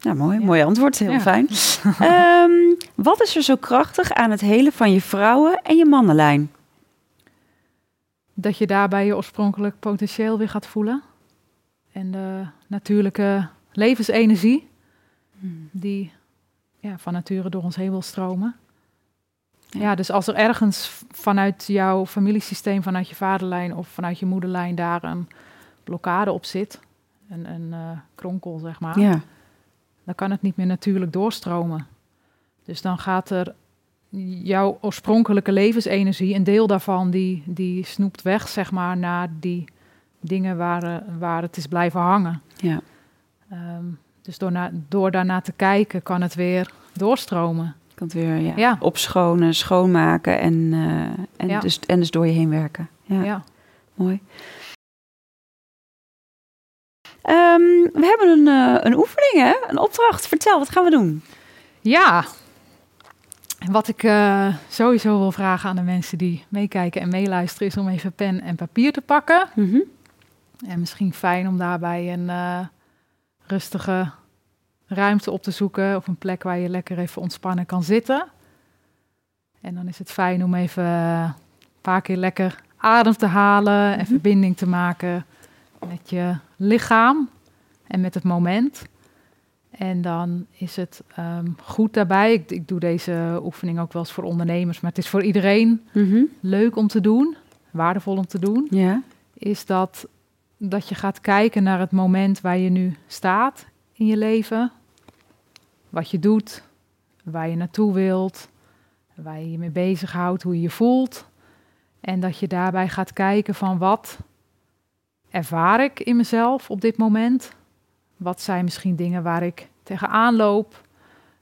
Ja, mooi. Ja. Mooi antwoord. Heel Ja. fijn. [laughs] Ehm, wat is er zo krachtig aan het hele van je vrouwen- en je mannenlijn? dat je daarbij je oorspronkelijk potentieel weer gaat voelen. En de natuurlijke levensenergie die ja, van nature door ons heen wil stromen. Ja. Ja. dus als er ergens vanuit jouw familiesysteem, vanuit je vaderlijn of vanuit je moederlijn daar een blokkade op zit, een, een eh, kronkel zeg maar, Ja. Dan kan het niet meer natuurlijk doorstromen. Dus dan gaat er jouw oorspronkelijke levensenergie, een deel daarvan, die, die snoept weg, zeg maar, naar die dingen waar, eh, waar het is blijven hangen. Ja. Ehm, dus door, na, door daarnaar te kijken, kan het weer doorstromen. Kan het weer ja, Ja. opschonen, schoonmaken en, eh, en, Ja. dus, en dus door je heen werken. Ja, Ja. mooi. Ehm, we hebben een, eh, een oefening, hè? Een opdracht. Vertel, wat gaan we doen? Ja. Wat ik eh, sowieso wil vragen aan de mensen die meekijken en meeluisteren, is om even pen en papier te pakken. Mhm. En misschien fijn om daarbij een eh, rustige ruimte op te zoeken. Of een plek waar je lekker even ontspannen kan zitten. En dan is het fijn om even een paar keer lekker adem te halen en Mhm. verbinding te maken met je lichaam en met het moment. En dan is het ehm, goed daarbij. Ik, ik doe deze oefening ook wel eens voor ondernemers, maar het is voor iedereen Mhm. leuk om te doen, waardevol om te doen Ja. is dat, dat je gaat kijken naar het moment waar je nu staat in je leven. Wat je doet, waar je naartoe wilt, waar je je mee bezighoudt, hoe je je voelt. En dat je daarbij gaat kijken van wat ervaar ik in mezelf op dit moment? Wat zijn misschien dingen waar ik tegenaan loop?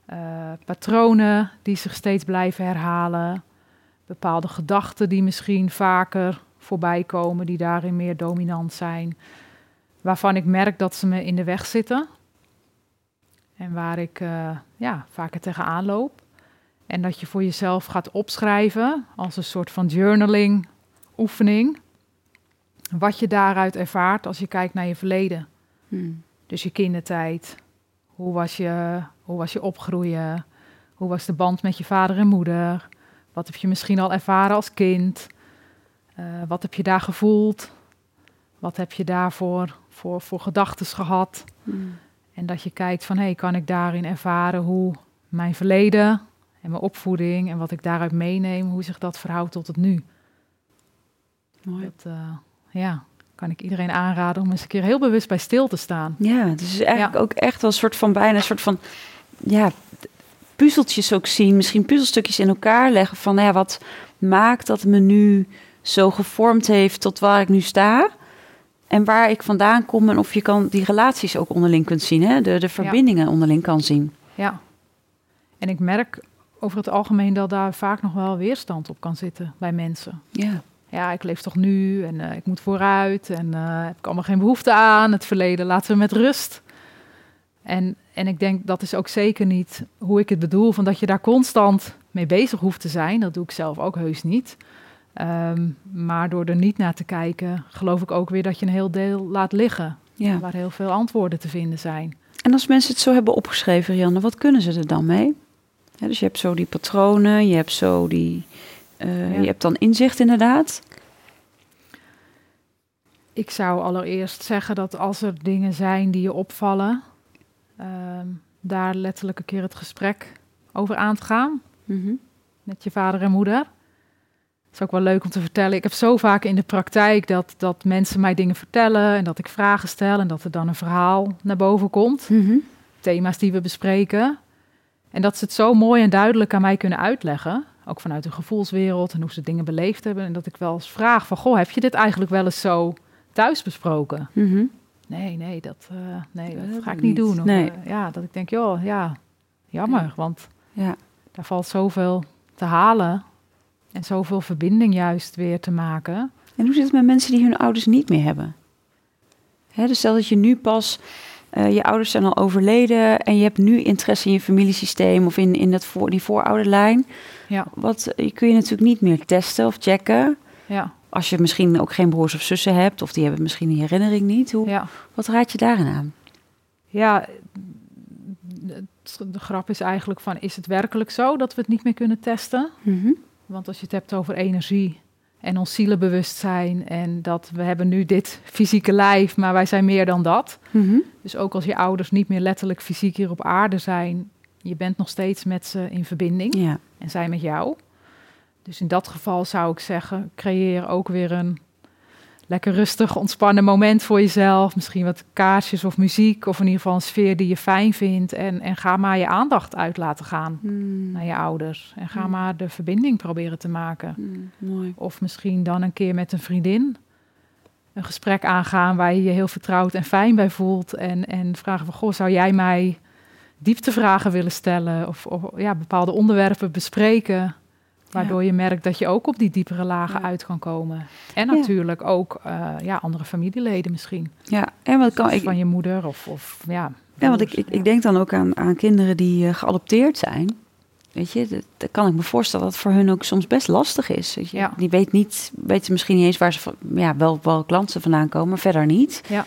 Eh, patronen die zich steeds blijven herhalen. Bepaalde gedachten die misschien vaker voorbij komen, die daarin meer dominant zijn. Waarvan ik merk dat ze me in de weg zitten. En waar ik eh, ja, vaker tegenaan loop. En dat je voor jezelf gaat opschrijven als een soort van journaling oefening. Wat je daaruit ervaart als je kijkt naar je verleden. Hmm. Dus je kindertijd. Hoe was je, hoe was je opgroeien? Hoe was de band met je vader en moeder? Wat heb je misschien al ervaren als kind? Eh, wat heb je daar gevoeld? Wat heb je daarvoor voor, voor gedachten gehad? Hmm. En dat je kijkt van, hé, hey, kan ik daarin ervaren hoe mijn verleden en mijn opvoeding en wat ik daaruit meeneem, hoe zich dat verhoudt tot het nu? Mooi. Dat, eh, ja, kan ik iedereen aanraden om eens een keer heel bewust bij stil te staan. Ja, dus het is eigenlijk ook echt wel een soort van bijna een soort van ja, puzzeltjes ook zien. Misschien puzzelstukjes in elkaar leggen van nou ja, wat maakt dat me nu zo gevormd heeft tot waar ik nu sta. En waar ik vandaan kom en of je kan die relaties ook onderling kunt zien, hè? De, de verbindingen onderling kan zien. Ja. En ik merk over het algemeen dat daar vaak nog wel weerstand op kan zitten bij mensen. Ja. Ja, ik leef toch nu en eh, ik moet vooruit en uh, heb ik allemaal geen behoefte aan. Het verleden laten we met rust. En, en ik denk dat is ook zeker niet hoe ik het bedoel, van dat je daar constant mee bezig hoeft te zijn. Dat doe ik zelf ook heus niet. Um, maar door er niet naar te kijken, geloof ik ook weer dat je een heel deel laat liggen. Ja. Waar heel veel antwoorden te vinden zijn. En als mensen het zo hebben opgeschreven, Rianne, wat kunnen ze er dan mee? Ja, dus je hebt zo die patronen, je hebt zo die. Uh, ja. Je hebt dan inzicht inderdaad. Ik zou allereerst zeggen dat als er dingen zijn die je opvallen, um, daar letterlijk een keer het gesprek over aan te gaan. Mm -hmm. Met je vader en moeder. Dat is ook wel leuk om te vertellen. Ik heb zo vaak in de praktijk dat, dat mensen mij dingen vertellen en dat ik vragen stel en dat er dan een verhaal naar boven komt. Mm -hmm. Thema's die we bespreken. En dat ze het zo mooi en duidelijk aan mij kunnen uitleggen. Ook vanuit hun gevoelswereld en hoe ze dingen beleefd hebben. En dat ik wel eens vraag van, goh, heb je dit eigenlijk wel eens zo thuis besproken? Mm -hmm. Nee, nee, dat, uh, nee, dat, dat ga ik niet doen. Of, nee. uh, ja, dat ik denk, joh, ja, jammer. Ja. Want ja. daar valt zoveel te halen. En zoveel verbinding juist weer te maken. En hoe zit het met mensen die hun ouders niet meer hebben? Hè, dus stel dat je nu pas uh, je ouders zijn al overleden en je hebt nu interesse in je familiesysteem of in, in dat voor, die voorouderlijn. Ja. Wat je kun je natuurlijk niet meer testen of checken. Ja. Als je misschien ook geen broers of zussen hebt, of die hebben misschien die herinnering niet. Hoe, ja. Wat raad je daarin aan? Ja, de grap is eigenlijk van, is het werkelijk zo dat we het niet meer kunnen testen? Mm -hmm. Want als je het hebt over energie en ons zielenbewustzijn en dat we hebben nu dit fysieke lijf, maar wij zijn meer dan dat. Mm -hmm. Dus ook als je ouders niet meer letterlijk fysiek hier op aarde zijn, je bent nog steeds met ze in verbinding ja. en zij met jou. Dus in dat geval zou ik zeggen, creëer ook weer een lekker rustig, ontspannen moment voor jezelf. Misschien wat kaarsjes of muziek, of in ieder geval een sfeer die je fijn vindt. En, en ga maar je aandacht uit laten gaan mm. naar je ouders. En ga mm. maar de verbinding proberen te maken. Mm, mooi. Of misschien dan een keer met een vriendin een gesprek aangaan waar je je heel vertrouwd en fijn bij voelt. En, en vragen van, goh, zou jij mij dieptevragen willen stellen? Of, of ja, bepaalde onderwerpen bespreken. Waardoor ja. je merkt dat je ook op die diepere lagen ja. uit kan komen. En natuurlijk ja. ook uh, ja, andere familieleden misschien. Ja, en wat kan ik. Van je moeder of, of ja. Ja, want ik, ik, ik denk dan ook aan, aan kinderen die uh, geadopteerd zijn. Weet je, dat, dat, kan ik me voorstellen dat het voor hun ook soms best lastig is. Weet je? Die weet niet, weten misschien niet eens waar ze van, ja, wel, wel klanten vandaan komen, maar verder niet. Ja.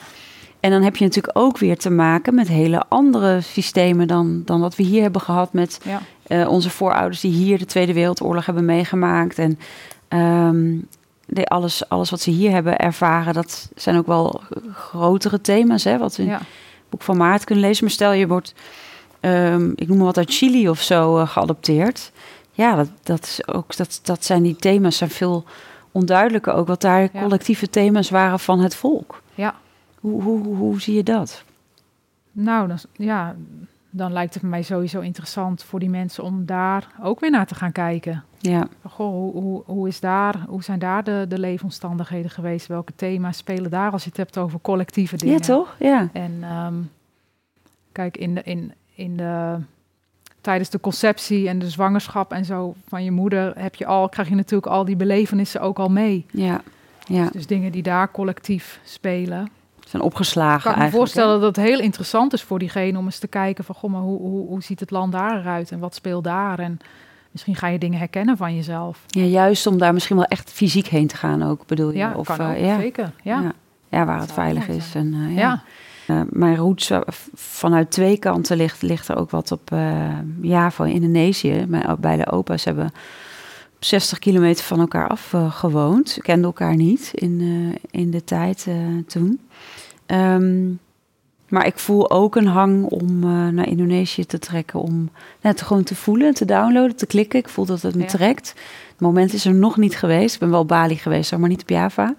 En dan heb je natuurlijk ook weer te maken met hele andere systemen dan, dan wat we hier hebben gehad met ja. Uh, onze voorouders die hier de Tweede Wereldoorlog hebben meegemaakt. En um, de, alles, alles wat ze hier hebben ervaren, dat zijn ook wel grotere thema's. Hè, wat we in ja. het boek van Maart kunnen lezen. Maar stel je wordt, um, ik noem maar wat uit Chili of zo, uh, geadopteerd. Ja, dat, dat, is ook, dat, dat zijn die thema's, zijn veel onduidelijker ook. Wat daar ja. collectieve thema's waren van het volk. Ja. Hoe, hoe, hoe zie je dat? Nou, ja, dan lijkt het mij sowieso interessant voor die mensen om daar ook weer naar te gaan kijken. Ja. Goh, hoe, hoe, hoe, is daar, hoe zijn daar de, de leefomstandigheden geweest? Welke thema's spelen daar als je het hebt over collectieve dingen? Ja, toch? Ja. En um, kijk, in de, in, in de, tijdens de conceptie en de zwangerschap en zo van je moeder heb je al, krijg je natuurlijk al die belevenissen ook al mee. Ja. ja. Dus, dus dingen die daar collectief spelen zijn opgeslagen. Ik kan me voorstellen dat het heel interessant is voor diegene om eens te kijken van, goh, maar hoe, hoe, hoe ziet het land daar eruit en wat speelt daar? En misschien ga je dingen herkennen van jezelf. Ja, juist om daar misschien wel echt fysiek heen te gaan ook, bedoel je? Ja, of, kan ook, uh, ja. zeker. Ja. ja. ja waar het veilig is. En, uh, ja. Uh, mijn roots vanuit twee kanten ligt, ligt er ook wat op Java, Indonesië. Mijn beide opa's hebben 60 kilometer van elkaar af gewoond. Kenden elkaar niet in, in de tijd toen. Um, maar ik voel ook een hang om uh, naar Indonesië te trekken. Om net gewoon te voelen, te downloaden, te klikken. Ik voel dat het me ja. trekt. Het moment is er nog niet geweest. Ik ben wel Bali geweest, maar niet op Java.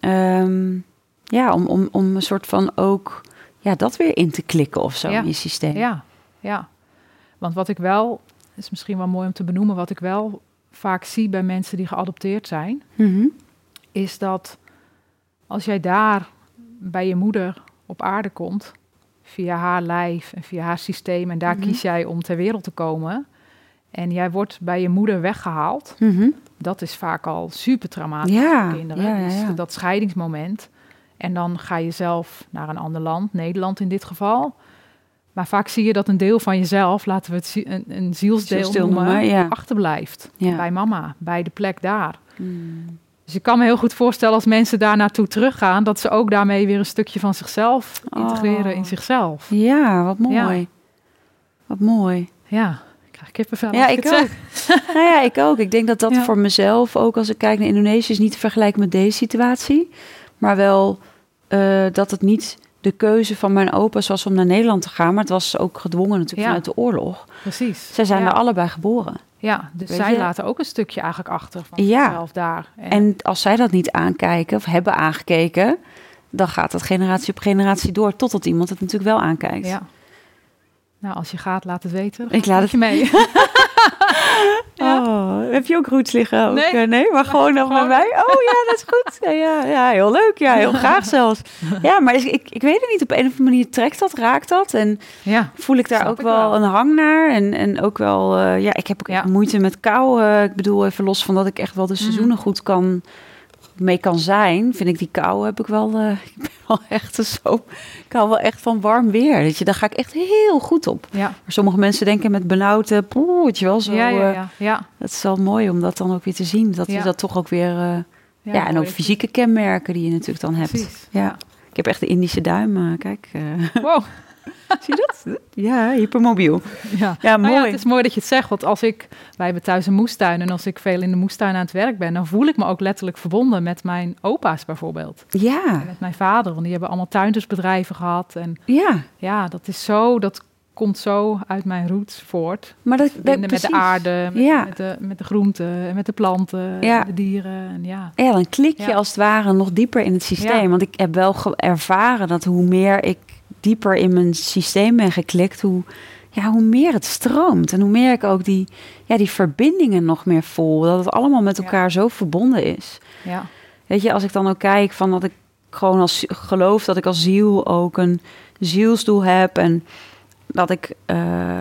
Ja, um, ja om, om, om een soort van ook ja, dat weer in te klikken of zo ja. in je systeem. Ja, ja. Want wat ik wel, is misschien wel mooi om te benoemen, wat ik wel vaak zie bij mensen die geadopteerd zijn, mm -hmm. is dat als jij daar bij je moeder op aarde komt, via haar lijf en via haar systeem, en daar Mhm. kies jij om ter wereld te komen, en jij wordt bij je moeder weggehaald, Mhm. dat is vaak al super traumatisch Ja, voor kinderen. ja, ja, Dus dat scheidingsmoment. En dan ga je zelf naar een ander land, Nederland in dit geval. Maar vaak zie je dat een deel van jezelf, laten we het een, een zielsdeel noemen, noemen, achterblijft. Bij mama, bij de plek daar. Mm. Dus ik kan me heel goed voorstellen als mensen daar naartoe teruggaan, dat ze ook daarmee weer een stukje van zichzelf integreren Oh. in zichzelf. Ja, wat mooi. Ja. Wat mooi. Ja, ik krijg kippenvel. Ja, ik ook. [laughs] nou ja, ik ook. Ik denk dat dat Ja. voor mezelf, ook als ik kijk naar Indonesië, is niet te vergelijken met deze situatie. Maar wel eh, dat het niet de keuze van mijn opa's was om naar Nederland te gaan. Maar het was ook gedwongen natuurlijk Ja. vanuit de oorlog. Precies. Zij zijn ja. er allebei geboren. Ja, dus Weet zij je? laten ook een stukje eigenlijk achter van Ja. zichzelf daar. En, En als zij dat niet aankijken of hebben aangekeken, dan gaat dat generatie op generatie door. Totdat iemand het natuurlijk wel aankijkt. ja. Nou, als je gaat, laat het weten. Ik laat het je mee. [laughs] Ja. Oh, heb je ook roots liggen? Ook? Nee. Eh, nee, maar gewoon nog bij mij. Oh ja, dat is goed. Ja, ja, ja, heel leuk. Ja, heel [laughs] graag zelfs. Ja, maar ik, ik weet het niet. Op een of andere manier trekt dat, raakt dat. En ja, voel ik daar ook ik wel, wel. een hang naar. En, en ook wel, eh, ja, ik heb ook Ja. moeite met kou. eh, ik bedoel, even los van dat ik echt wel Mhm. de seizoenen goed kan mee kan zijn, vind ik die kou heb ik wel, eh, [laughs] ik ben wel echt zo, ik hou wel echt van warm weer. Weet je, daar ga ik echt heel goed op. ja. Maar sommige mensen denken met benauwd, poeh, weet je wel, zo. ja, ja, eh, ja, ja. dat is wel mooi om dat dan ook weer te zien. Dat je dat toch ook weer, eh, ja, en ook fysieke kenmerken die je natuurlijk dan hebt. Precies. Ja. Ik heb echt de Indische duim, kijk. Wow. [laughs] [laughs] zie je dat? Ja, hypermobiel. Ja. Ja, Nou mooi. ja, het is mooi dat je het zegt, want als ik, wij hebben thuis een moestuin en als ik veel in de moestuin aan het werk ben, dan voel ik me ook letterlijk verbonden met mijn opa's bijvoorbeeld. Ja, En met mijn vader, want die hebben allemaal tuindersbedrijven gehad. En ja. ja, dat is zo, dat komt zo uit mijn roots voort. Maar dat, dat Verbinden met de aarde, met, Ja. met, de, met de groenten, en met de planten, Ja. en de dieren. En ja, Ja, dan klik je Ja. als het ware nog dieper in het systeem. Want ik heb wel ervaren dat hoe meer ik dieper in mijn systeem ben geklikt, hoe, ja, hoe meer het stroomt. En hoe meer ik ook die, ja, die verbindingen nog meer voel. Dat het allemaal met Ja. elkaar zo verbonden is. ja, Weet je, als ik dan ook kijk van dat ik gewoon als geloof dat ik als ziel ook een zielsdoel heb en dat ik eh,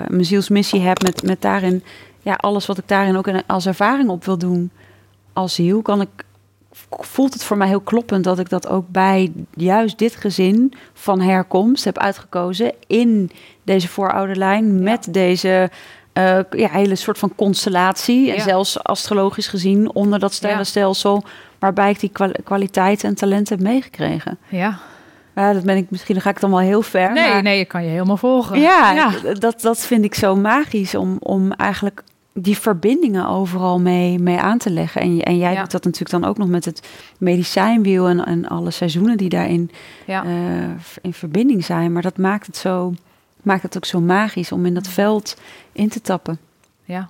mijn zielsmissie heb met, met daarin, ja, alles wat ik daarin ook als ervaring op wil doen als ziel, kan ik, voelt het voor mij heel kloppend dat ik dat ook bij juist dit gezin van herkomst heb uitgekozen in deze voorouderlijn met deze eh, ja, hele soort van constellatie. En zelfs astrologisch gezien onder dat sterrenstelsel, waarbij ik die kwa- kwaliteiten en talenten heb meegekregen. ja. Ja, dat ben ik misschien, dan ga ik dan wel heel ver. Nee, maar- nee, ik kan je helemaal volgen. ja, ja. Dat, dat vind ik zo magisch om, om eigenlijk die verbindingen overal mee, mee aan te leggen. En, en jij Ja. doet dat natuurlijk dan ook nog met het medicijnwiel en, en alle seizoenen die daarin ja. eh, in verbinding zijn. Maar dat maakt het, zo, maakt het ook zo magisch om in dat veld in te tappen. ja.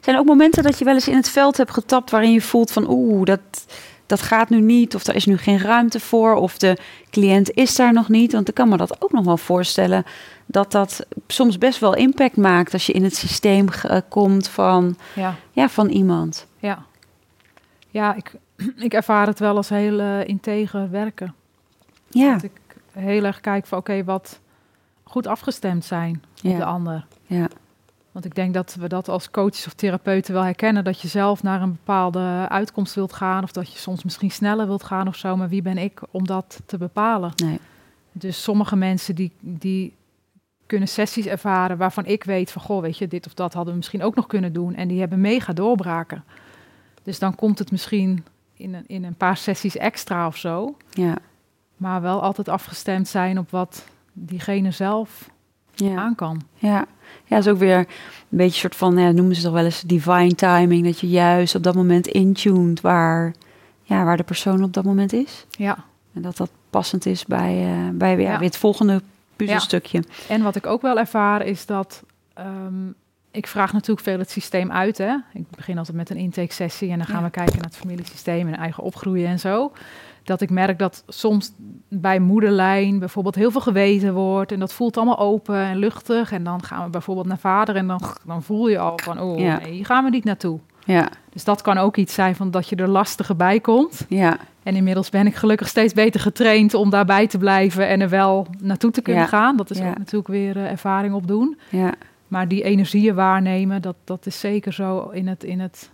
Zijn er ook momenten dat je wel eens in het veld hebt getapt waarin je voelt van oeh, dat, dat gaat nu niet, of er is nu geen ruimte voor, of de cliënt is daar nog niet. Want ik kan me dat ook nog wel voorstellen dat dat soms best wel impact maakt als je in het systeem eh, komt van, ja. ja, van iemand. Ja, ja ik, [clears throat] ik ervaar het wel als heel eh, integer werken. Ja, Dat ik heel erg kijk van oké, wat goed afgestemd zijn op de ander. ja, Want ik denk dat we dat als coaches of therapeuten wel herkennen. Dat je zelf naar een bepaalde uitkomst wilt gaan. Of dat je soms misschien sneller wilt gaan of zo. Maar wie ben ik om dat te bepalen? nee, Dus sommige mensen die, die kunnen sessies ervaren waarvan ik weet van... goh, weet je, dit of dat hadden we misschien ook nog kunnen doen. En die hebben mega doorbraken. Dus dan komt het misschien in een, in een paar sessies extra of zo. ja, Maar wel altijd afgestemd zijn op wat diegene zelf ja. aan kan. Ja, ja, is ook weer een beetje een soort van, ja, noemen ze toch wel eens divine timing, dat je juist op dat moment intuned waar, ja, waar de persoon op dat moment is. Ja. En dat dat passend is bij, eh, bij ja, Ja. weer het volgende puzzelstukje. En wat ik ook wel ervaar is dat... ehm, ik vraag natuurlijk veel het systeem uit. Hè? Ik begin altijd met een intake-sessie en dan gaan we kijken naar het familiesysteem en eigen opgroeien en zo. Dat ik merk dat soms bij moederlijn bijvoorbeeld heel veel geweten wordt en dat voelt allemaal open en luchtig. En dan gaan we bijvoorbeeld naar vader en dan, dan voel je al van, oh Ja. nee, hier gaan we niet naartoe. Ja, Dus dat kan ook iets zijn van dat je er lastiger bij komt. ja, En inmiddels ben ik gelukkig steeds beter getraind om daarbij te blijven en er wel naartoe te kunnen Ja. gaan. Dat is Ja. ook natuurlijk weer eh, ervaring opdoen. Ja, Maar die energieën waarnemen, dat, dat is zeker zo in het, in het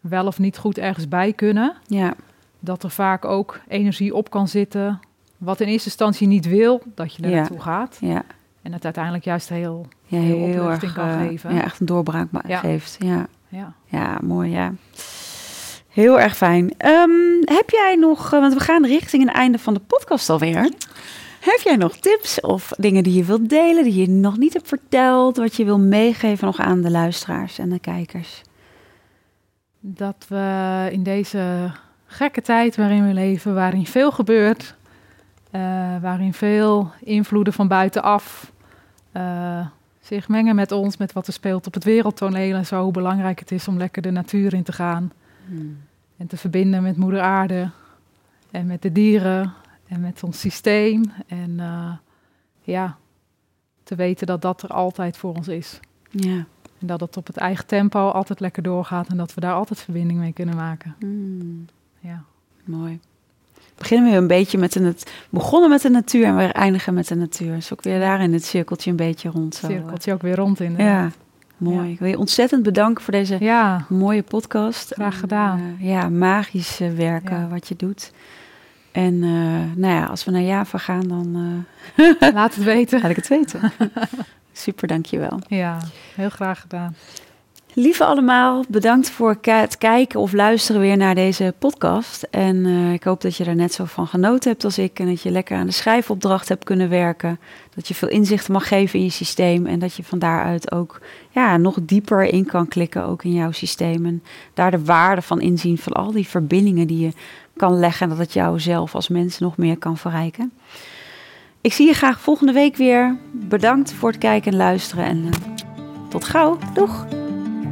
wel of niet goed ergens bij kunnen. ja, Dat er vaak ook energie op kan zitten. Wat in eerste instantie niet wil, dat je er Ja. naartoe gaat. ja. En het uiteindelijk juist heel, Ja, Heel heel, erg kan eh, geven. Ja, echt een doorbraak Ja. geeft. Ja. ja. ja, mooi, ja. Heel erg fijn. Ehm, heb jij nog, eh, want we gaan richting het einde van de podcast alweer. Heb jij nog tips of dingen die je wilt delen, die je nog niet hebt verteld, wat je wil meegeven nog aan de luisteraars en de kijkers? Dat we in deze gekke tijd waarin we leven, waarin veel gebeurt, eh, waarin veel invloeden van buitenaf eh, zich mengen met ons, met wat er speelt op het wereldtoneel en zo, hoe belangrijk het is om lekker de natuur in te gaan en te verbinden met moeder aarde en met de dieren en met ons systeem en eh, ja, te weten dat dat er altijd voor ons is. Ja. En dat het op het eigen tempo altijd lekker doorgaat en dat we daar altijd verbinding mee kunnen maken. Hmm, Ja. mooi. Beginnen we een beetje met de nat- begonnen met de natuur en we eindigen met de natuur. Dus ook weer daar in het cirkeltje een beetje rond. Zo. Cirkeltje ook weer rond in. Ja, mooi. Ik wil je ontzettend bedanken voor deze Ja, mooie podcast. Graag En, gedaan. eh, ja, magisch eh, werken Ja. wat je doet. En eh, nou ja, als we naar Java gaan, dan [laughs] laat het weten. laat ik het weten. [laughs] Super, dankjewel. Ja, heel graag gedaan. Lieve allemaal, bedankt voor het kijken of luisteren weer naar deze podcast. En eh, ik hoop dat je er net zo van genoten hebt als ik. En dat je lekker aan de schrijfopdracht hebt kunnen werken. Dat je veel inzichten mag geven in je systeem. En dat je van daaruit ook ja, nog dieper in kan klikken, ook in jouw systeem. En daar de waarde van inzien van al die verbindingen die je kan leggen. En dat het jou zelf als mens nog meer kan verrijken. Ik zie je graag volgende week weer. Bedankt voor het kijken en luisteren. En eh, tot gauw. Doeg!